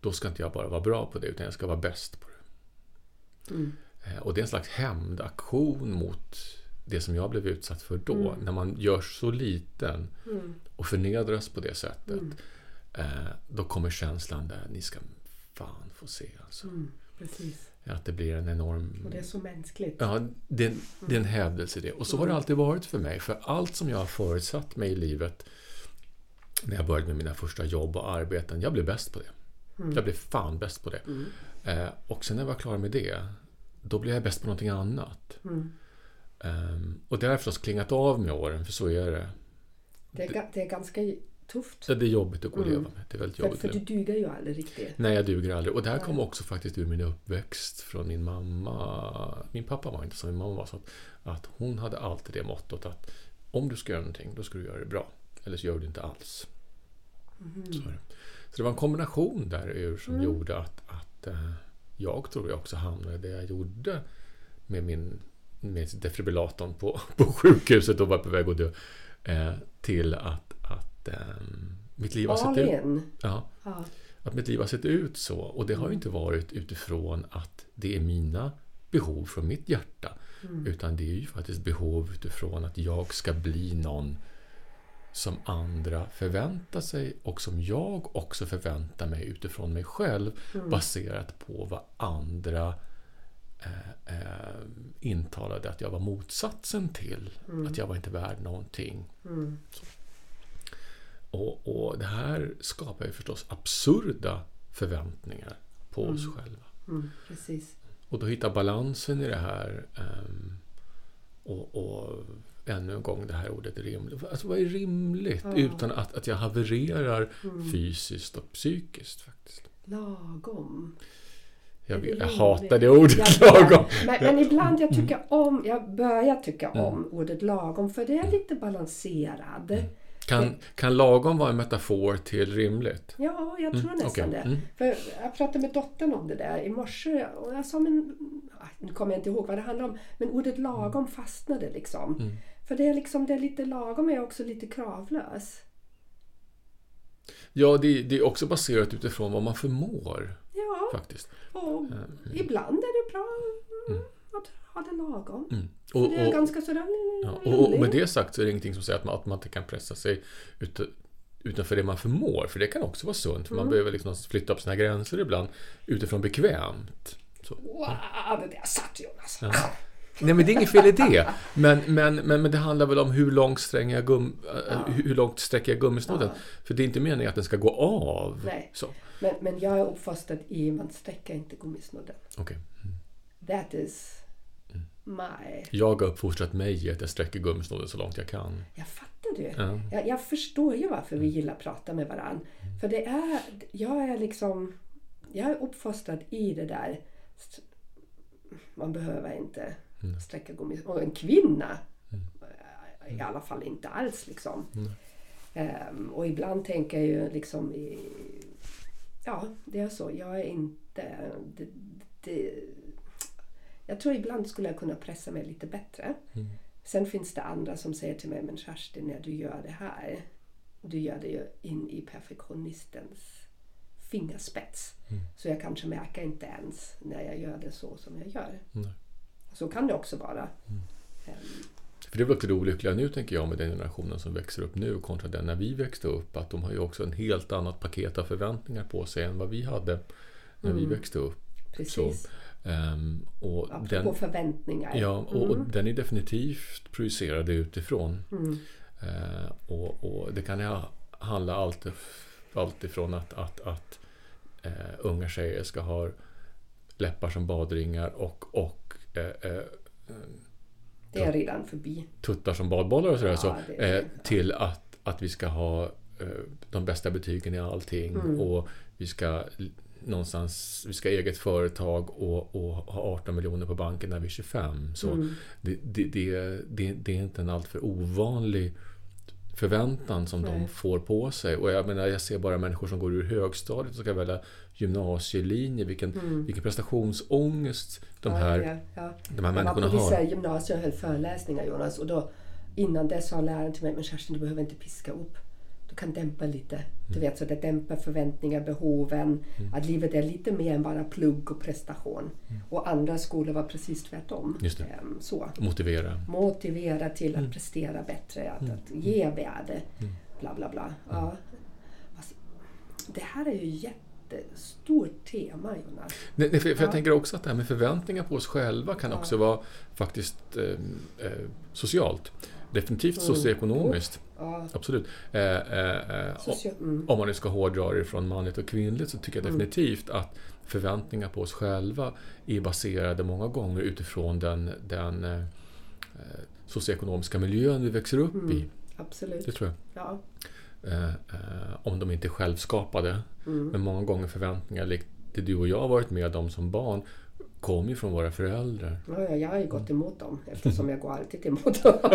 då ska inte jag bara vara bra på det utan jag ska vara bäst på det. Mm. Eh, Och det är en slags hämndaktion mot det som jag blev utsatt för då. När man görs så liten Mm. och förnedras på det sättet. Eh, då kommer känslan där, ni ska fan få se alltså. Mm. Precis. Att det blir en enorm... Och det är så mänskligt. Ja, det, det är en hävdelse i det. Och så har det alltid varit för mig. För allt som jag har förutsatt mig i livet när jag började med mina första jobb och arbeten, jag blev bäst på det. Jag blev fan bäst på det. Eh, och sen när jag var klar med det, då blev jag bäst på någonting annat. Mm. Ehm, och det har förstås klingat av med åren, för så är det. Det, är, det är ganska tufft. Så det är jobbigt att gå och leva med. Det är väldigt För, jobbigt. för att du duger ju aldrig riktigt. Nej, jag duger aldrig. Och det här kom också faktiskt ur min uppväxt från min mamma. Min pappa var inte som min mamma var. Så att, att hon hade alltid det mottot att om du ska göra någonting, då ska du göra det bra. Eller så gör du det inte alls. Så, är det. så det var en kombination där ur som gjorde att, att eh, jag tror jag också hamnade där jag gjorde med min med defibrillatorn på, på sjukhuset och var på väg att dö. Eh, till att, att ehm, mitt liv har sett ut... Ja, Ja. att mitt liv har sett ut så. Och det har ju inte varit utifrån att det är mina behov från mitt hjärta. Utan det är ju faktiskt behov utifrån att jag ska bli någon som andra förväntar sig och som jag också förväntar mig utifrån mig själv baserat på vad andra eh, eh, intalade att jag var motsatsen till. Att jag var inte värd någonting. Så. Och, och det här skapar ju förstås absurda förväntningar på oss själva. Mm, precis. Och då hitta balansen i det här. ehm, och, och ännu en gång det här ordet rimligt. Alltså vad är rimligt? Utan att, att jag havererar fysiskt och psykiskt faktiskt. Lagom. Jag, jag hatar det ordet Jag lagom. Men, men ibland jag tycker om, jag börjar tycka Mm. om ordet lagom för det är lite balanserad. Kan, kan lagom vara en metafor till rimligt? Ja, jag tror Mm, nästan okej. det. Mm. För jag pratade med dottern om det där i morse och jag sa, men ah, nu kommer jag inte ihåg vad det handlar om, men ordet lagom fastnade liksom. Mm. För det är liksom, det är lite lagom är också lite kravlös. Ja, det, det är också baserat utifrån vad man förmår Ja, faktiskt. och ibland är det bra mm, att ha det lagom. Mm. Och, det är och, ganska sådär ja, och, och med det sagt så är det ingenting som säger att man, att man inte kan pressa sig ut, utanför det man förmår. För det kan också vara sunt. För man behöver liksom flytta upp sina gränser ibland utifrån bekvämt. Så. Wow, det där satt Jonas. Nej, men det är inget fel i det. Men, men, men, men det handlar väl om hur långt, stränger jag gum, äh, hur långt sträcker jag gummisnodden. För det är inte meningen att den ska gå av. Nej. Så. Men, men jag är uppfostrad i man sträcker inte gummisnodden. Okej. That is Mm. my... Jag har uppfostrat mig i att jag sträcker gummisnodden så långt jag kan. Jag fattar du. Ja. Jag, jag förstår ju varför vi gillar att prata med varandra. För det är... Jag är liksom... Jag är uppfostrad i det där. Man behöver inte sträcka gummisnodden. Och en kvinna i alla fall inte alls liksom. Ehm, och ibland tänker jag ju liksom i... Ja, det är så. Jag är inte... Det, det, jag tror ibland skulle jag kunna pressa mig lite bättre. Sen finns det andra som säger till mig, men Kerstin, när du gör det här, du gör det ju in i perfektionistens fingerspets. Så jag kanske märker inte ens när jag gör det så som jag gör. Nej. Så kan det också vara. Ehm, För det är väl också det olyckliga nu, tänker jag, med den generationen som växer upp nu kontra den när vi växte upp. Att de har ju också en helt annat paket av förväntningar på sig än vad vi hade när vi växte upp. Precis. Ehm, och den, förväntningar. ja, och, och den är definitivt projicerad utifrån. Eh, och, och det kan ju ha- handla allt, allt ifrån att, att, att eh, unga tjejer ska ha läppar som badringar och, och eh, Det är redan förbi. tuttar som badbollar och sådär. Ja, så, det till att, att vi ska ha de bästa betygen i allting Mm. och vi ska någonstans, vi ska ha eget företag och, och ha 18 miljoner på banken när vi är 25. Så Mm. det, det, det, det, är inte en alltför ovanlig förväntan som de Nej. får på sig. Och jag menar, jag ser bara människor som går ur högstadiet och ska välja gymnasielinje. Vilken, vilken prestationsångest de Mm. Ja, här, ja, ja. de här Jag var människorna på vissa har. gymnasier och höll föreläsningar Jonas och då innan det sa läraren till mig, men Kerstin du behöver inte piska upp. Du kan dämpa lite. Du vet så det dämpar förväntningar, behoven. Att livet är lite mer än bara plugg och prestation. Och andra skolor var precis tvärtom. Just det. Ehm, Så. Motivera. Motivera till att prestera bättre, att, att ge värde. Bla bla bla. Ja. Alltså, det här är ju jättestort tema Jonas. Nej, för, för Ja. jag tänker också att det här med förväntningar på oss själva kan Ja. också vara faktiskt eh, eh, socialt. Definitivt Mm. Ja, Absolut. Eh, eh, eh, mm. om man nu ska hårdra det från manligt och kvinnligt så tycker jag definitivt att förväntningar på oss själva är baserade många gånger utifrån den, den eh, socioekonomiska miljön vi växer upp Mm. i. Absolut. Det tror jag. Ja. Eh, eh, om de inte är självskapade. Men många gånger förväntningar, likt det du och jag har varit med om som barn, kommer ju från våra föräldrar. Ja, ja, jag har ju gått emot dem eftersom jag går alltid emot dem.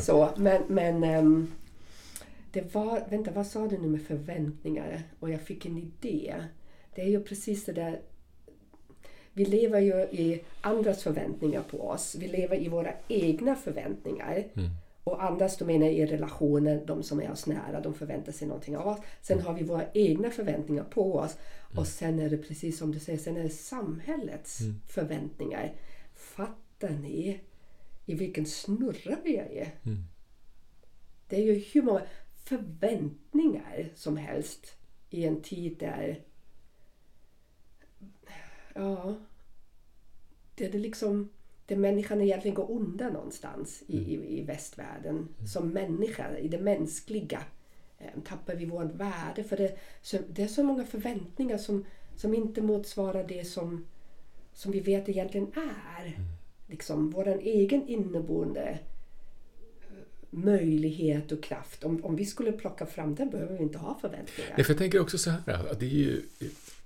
Så, men, men ehm, det var, vänta vad sa du nu med förväntningar? Och jag fick en idé. Det är ju precis det där vi lever ju i andras förväntningar på oss. Vi lever i våra egna förväntningar. Och andras, då menar jag i relationer, de som är oss nära, de förväntar sig någonting av oss. Sen har vi våra egna förväntningar på oss. Och sen är det precis som du säger, sen är det samhällets förväntningar. Fattar ni i vilken snurra vi är i? Det är ju hur många förväntningar som helst i en tid där Ja. Det är det liksom där människan egentligen går under någonstans i, i, i västvärlden. Som människa, i det mänskliga. eh, Tappar vi vårt värde. För det, så, det är så många förväntningar som, som inte motsvarar det som, som vi vet egentligen är. Liksom vår egen inneboende eh, möjlighet och kraft. Om, om vi skulle plocka fram den behöver vi inte ha förväntningar. Nej, för jag tänker också så här, att det är ju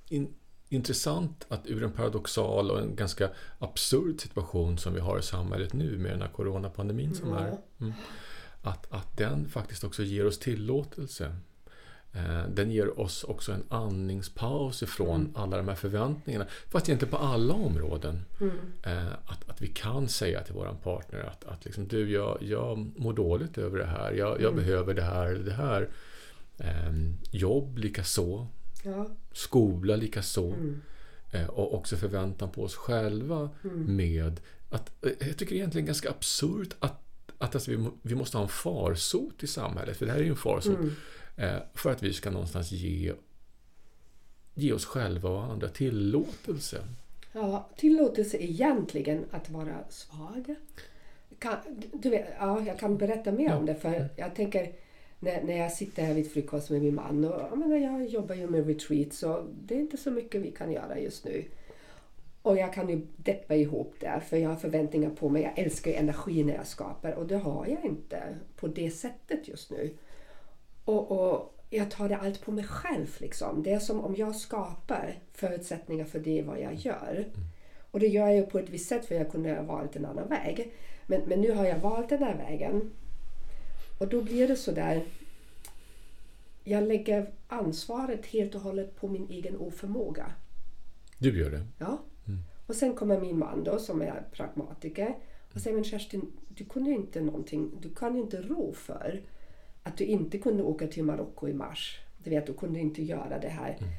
in, intressant att ur en paradoxal och en ganska absurd situation som vi har i samhället nu med den här coronapandemin som är. Mm, att, att den faktiskt också ger oss tillåtelse. Eh, den ger oss också en andningspaus ifrån mm. alla de här förväntningarna. Fast inte på alla områden. Mm. Eh, att, att vi kan säga till vår partner att, att liksom, du, jag, jag mår dåligt över det här. Jag, jag mm. behöver det här eller det här. Ehm, jobb likaså. Ja. Skola likaså. Mm. Eh, och också förväntan på oss själva mm. med att, jag tycker egentligen ganska absurt att, att alltså vi, vi måste ha en farsot i samhället, för det här är ju en farsot. Mm. Eh, för att vi ska någonstans ge, ge oss själva och andra tillåtelse. Ja, tillåtelse egentligen att vara svag. Kan, du vet, ja, jag kan berätta mer ja. om det för jag tänker när, när jag sitter här vid frukost med min man och jag, menar, jag jobbar ju med retreat så det är inte så mycket vi kan göra just nu. Och jag kan ju deppa ihop där för jag har förväntningar på mig. Jag älskar energi när jag skapar och det har jag inte på det sättet just nu. Och, och jag tar det allt på mig själv. Liksom. Det är som om jag skapar förutsättningar för det vad jag gör. Mm. Och det gör jag på ett visst sätt för jag kunde ha valt en annan väg. Men, men nu har jag valt den här vägen. Och då blir det så där. Jag lägger ansvaret helt och hållet på min egen oförmåga. Du gör det? Ja. Mm. Och sen kommer min man då som är pragmatiker och säger men Kerstin, du kunde inte någonting, du kan inte ro för att du inte kunde åka till Marocko i mars. Du vet, du kunde inte göra det här. Mm.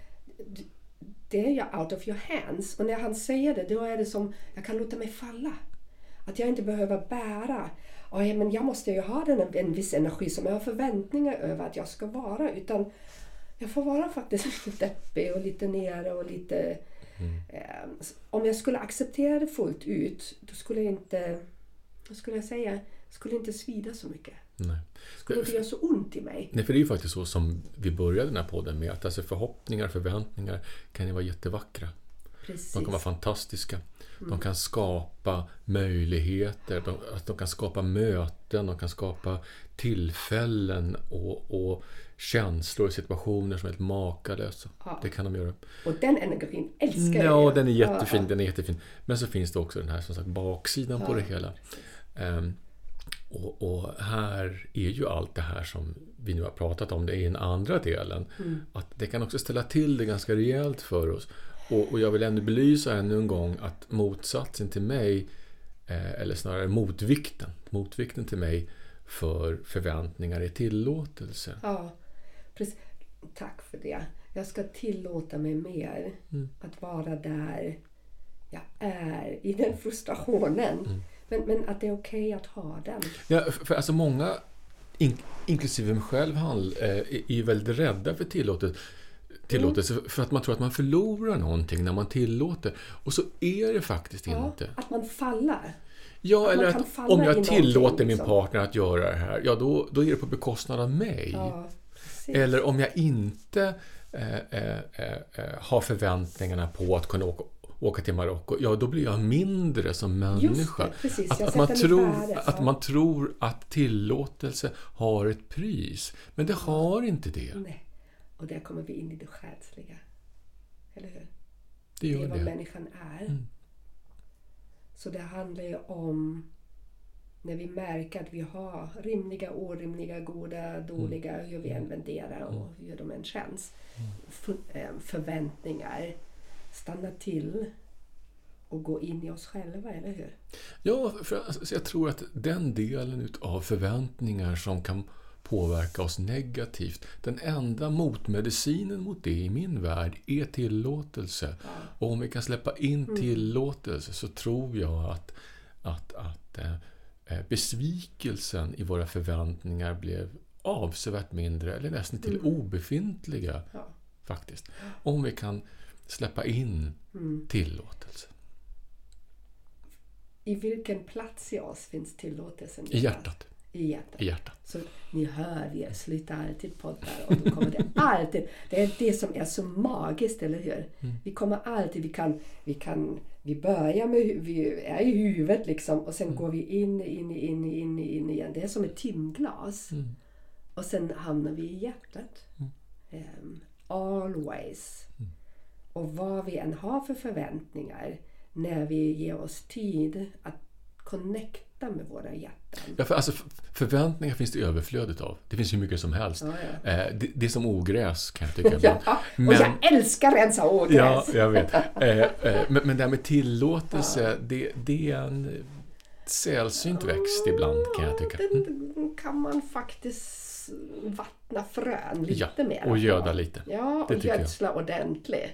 Det är ju out of your hands. Och när han säger det, då är det som jag kan låta mig falla. Att jag inte behöver bära. Ja, men jag måste ju ha den, en viss energi som jag har förväntningar över att jag ska vara. Utan jag får vara faktiskt lite deppig och lite nere och lite... Mm. Eh, om jag skulle acceptera det fullt ut, då skulle jag inte... Vad skulle jag säga? skulle inte svida så mycket. Nej. skulle inte göra så ont i mig. Nej, för det är ju faktiskt så som vi började den här podden med. Att alltså förhoppningar, förväntningar kan ju vara jättevackra. Precis. De kan vara fantastiska. De kan skapa möjligheter, de, de, kan skapa möten, de kan skapa tillfällen och, och känslor och situationer som är helt makalösa. Ja. Det kan de göra. Och den energin älskar jag. Ja, den är jättefin. Ja, ja. Den är jättefin. Men så finns det också den här som sagt, baksidan på det hela. Um, och, och, här är ju allt det här som vi nu har pratat om, det är den andra delen. Mm. Att det kan också ställa till det ganska rejält för oss. Och, och jag vill ändå belysa ännu en gång att motsatsen till mig, eh, eller snarare motvikten, motvikten till mig för förväntningar är tillåtelse. Ja, precis. Tack för det. Jag ska tillåta mig mer mm. att vara där jag är i den frustrationen. Mm. Men, men att det är okej okay att ha den. Ja, för alltså många, in, inklusive mig själv, handl, eh, är ju väldigt rädda för tillåtet, tillåtelse. Mm. För att man tror att man förlorar någonting när man tillåter. Och så är det faktiskt ja, inte. Att man fallar. Ja, att eller att om jag tillåter min liksom. partner att göra det här, ja då, då är det på bekostnad av mig. Ja, eller om jag inte eh, eh, eh, eh, har förväntningarna på att kunna åka åka till Marocko, ja då blir jag mindre som människa. Det, precis, att, att, man tror, att man tror att tillåtelse har ett pris. Men det har inte det. Nej. Och där kommer vi in i det själsliga. Eller hur? Det, gör det är vad det. människan är. Mm. Så det handlar ju om när vi märker att vi har rimliga, orimliga, goda, dåliga, mm. hur vi än värderar och hur mm. de än känns. Mm. Eh, förväntningar stanna till och gå in i oss själva, eller hur? Ja, för alltså, jag tror att den delen av förväntningar som kan påverka oss negativt. Den enda motmedicinen mot det i min värld är tillåtelse. Och om vi kan släppa in mm. tillåtelse så tror jag att, att, att eh, eh, besvikelsen i våra förväntningar blev avsevärt mindre eller nästan till mm. obefintliga. Ja. Faktiskt. Om vi kan släppa in mm. tillåtelse. I vilken plats i oss finns tillåtelsen? I hjärtat. I hjärtat. I hjärtat. Så ni hör, vi slutar alltid poddar och då kommer det alltid. Det är det som är så magiskt, eller hur? Mm. Vi kommer alltid, vi kan, vi kan, vi börjar med, vi är i huvudet liksom och sen mm. går vi in, in, in, in, in igen. Det är som ett timglas. Mm. Och sen hamnar vi i hjärtat. Um, always. Mm. Och vad vi än har för förväntningar när vi ger oss tid att connecta med våra hjärtan. Ja, för alltså, förväntningar finns det överflödet av. Det finns hur mycket som helst. Ja, ja. Eh, det, det är som ogräs kan jag tycka. Ja, och Men- jag älskar rensa ogräs. Ja, jag vet. Eh, eh, men, men det här med tillåtelse, det, det är en sällsynt växt ibland kan jag tycka. Mm. Den kan man faktiskt vattna frön lite Ja, mer. och göda lite. Ja, Det och jag. gödsla ordentligt.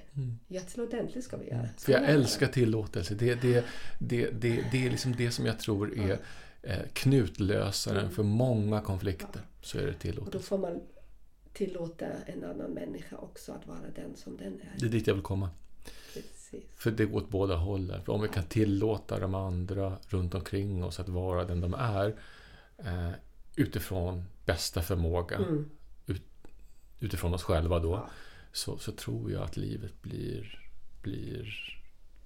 Gödsla ordentligt ska vi göra. För jag Ska vi göra. älskar tillåtelse. Det, det, det, det, det är liksom det som jag tror är eh, knutlösaren för många konflikter. Så är det Och då tillåtelse. får man tillåta en annan människa också att vara den som den är. Det är dit jag vill komma. Precis. För det går åt båda hållen. För om vi kan tillåta de andra runt omkring oss att vara den de är eh, utifrån bästa förmåga, Mm. ut, utifrån oss själva då, Ja. så, så tror jag att livet blir, blir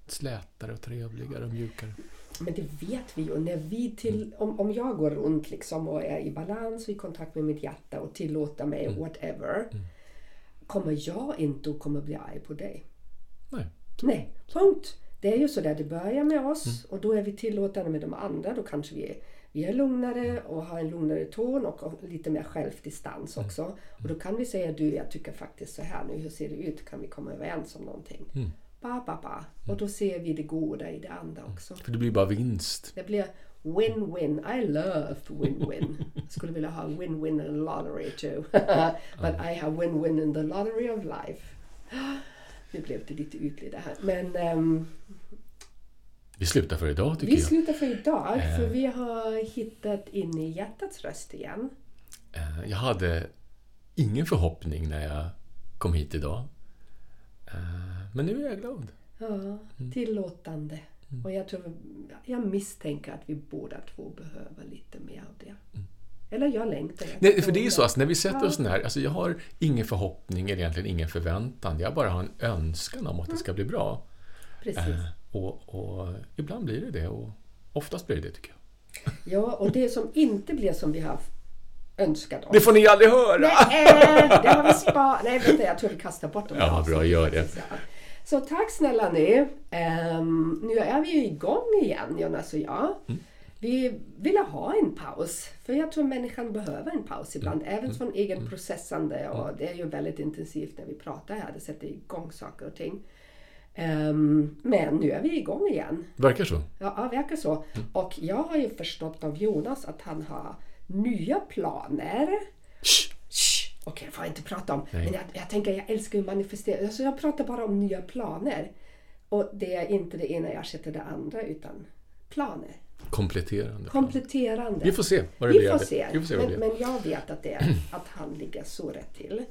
slätare och trevligare och mjukare. Men det vet vi ju. När vi till, om, om jag går runt liksom och är i balans och i kontakt med mitt hjärta och tillåter mig Mm. whatever. Kommer jag inte att komma bli arg på dig. Nej. Nej, punkt. Det är ju så där det börjar med oss Mm. och då är vi tillåtande med de andra. Då kanske vi vi är lugnare och har en lugnare ton och lite mer självdistans Mm. också. Och då kan vi säga du, jag tycker faktiskt så här nu, hur ser det ut? Kan vi komma överens om någonting? Mm. Ba, ba, ba. Och då ser vi det goda i det andra också. För det blir bara vinst. Det blir win-win. I love win-win. Skulle vilja ha win-win in the lottery too. But I have win-win in the lottery of life. Nu blev det lite ytligt det här. Men ehm, Vi slutar för idag tycker vi jag. slutar för idag. Eh. För vi har hittat in i hjärtats röst igen. Eh, Jag hade ingen förhoppning när jag kom hit idag. Eh, Men nu är jag glad. Ja, Mm. tillåtande. Och jag, tror, jag misstänker att vi båda två behöver lite mer av det. Eller jag längtar. jag Mm. Nej, för det är ju så att när vi sätter oss ner, alltså jag har ingen förhoppning eller egentligen ingen förväntan. Jag bara har en önskan om att det Mm. ska bli bra. Precis. Eh, Och, och ibland blir det det och oftast blir det det tycker jag. Ja, och det som inte blir som vi har önskat oss. Det får ni aldrig höra! Nej, det har vi sparat. Nej, vänta, jag tror vi kastar bort dem. Ja, bra, gör det. Så tack snälla ni. Ehm, nu är vi ju igång igen, Jonas och jag. Mm. Vi ville ha en paus, för jag tror människan behöver en paus ibland, Mm. även från egen processande. Och det är ju väldigt intensivt när vi pratar här, det sätter igång saker och ting. Ehm, men nu är vi igång igen. Verkar så. Ja, verkar så. Mm. Och jag har ju förstått av Jonas att han har nya planer. Shh. Shh, Okej, jag får inte prata om. Nej. Men jag, jag tänker, jag älskar ju manifestera. Alltså jag pratar bara om nya planer. Och det är inte det ena jag sätter det andra, utan planer. Kompletterande. Kompletterande. Vi får se vad det Vi blir. får se. Vi får se vad det men, blir. men jag vet att, det är, att han ligger så rätt till.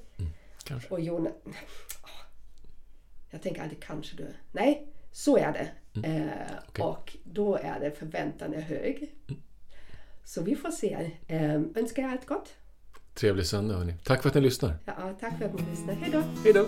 Kanske. Och Jonas... Jag tänker alltid kanske du... Nej, så är det. Eh, Mm. Okej. Och då är det förväntan är hög. Så vi får se. Eh, önskar jag allt gott. Trevlig söndag hörni. Tack för att ni lyssnar. Ja, tack för att ni lyssnade. Hej då! Hej då!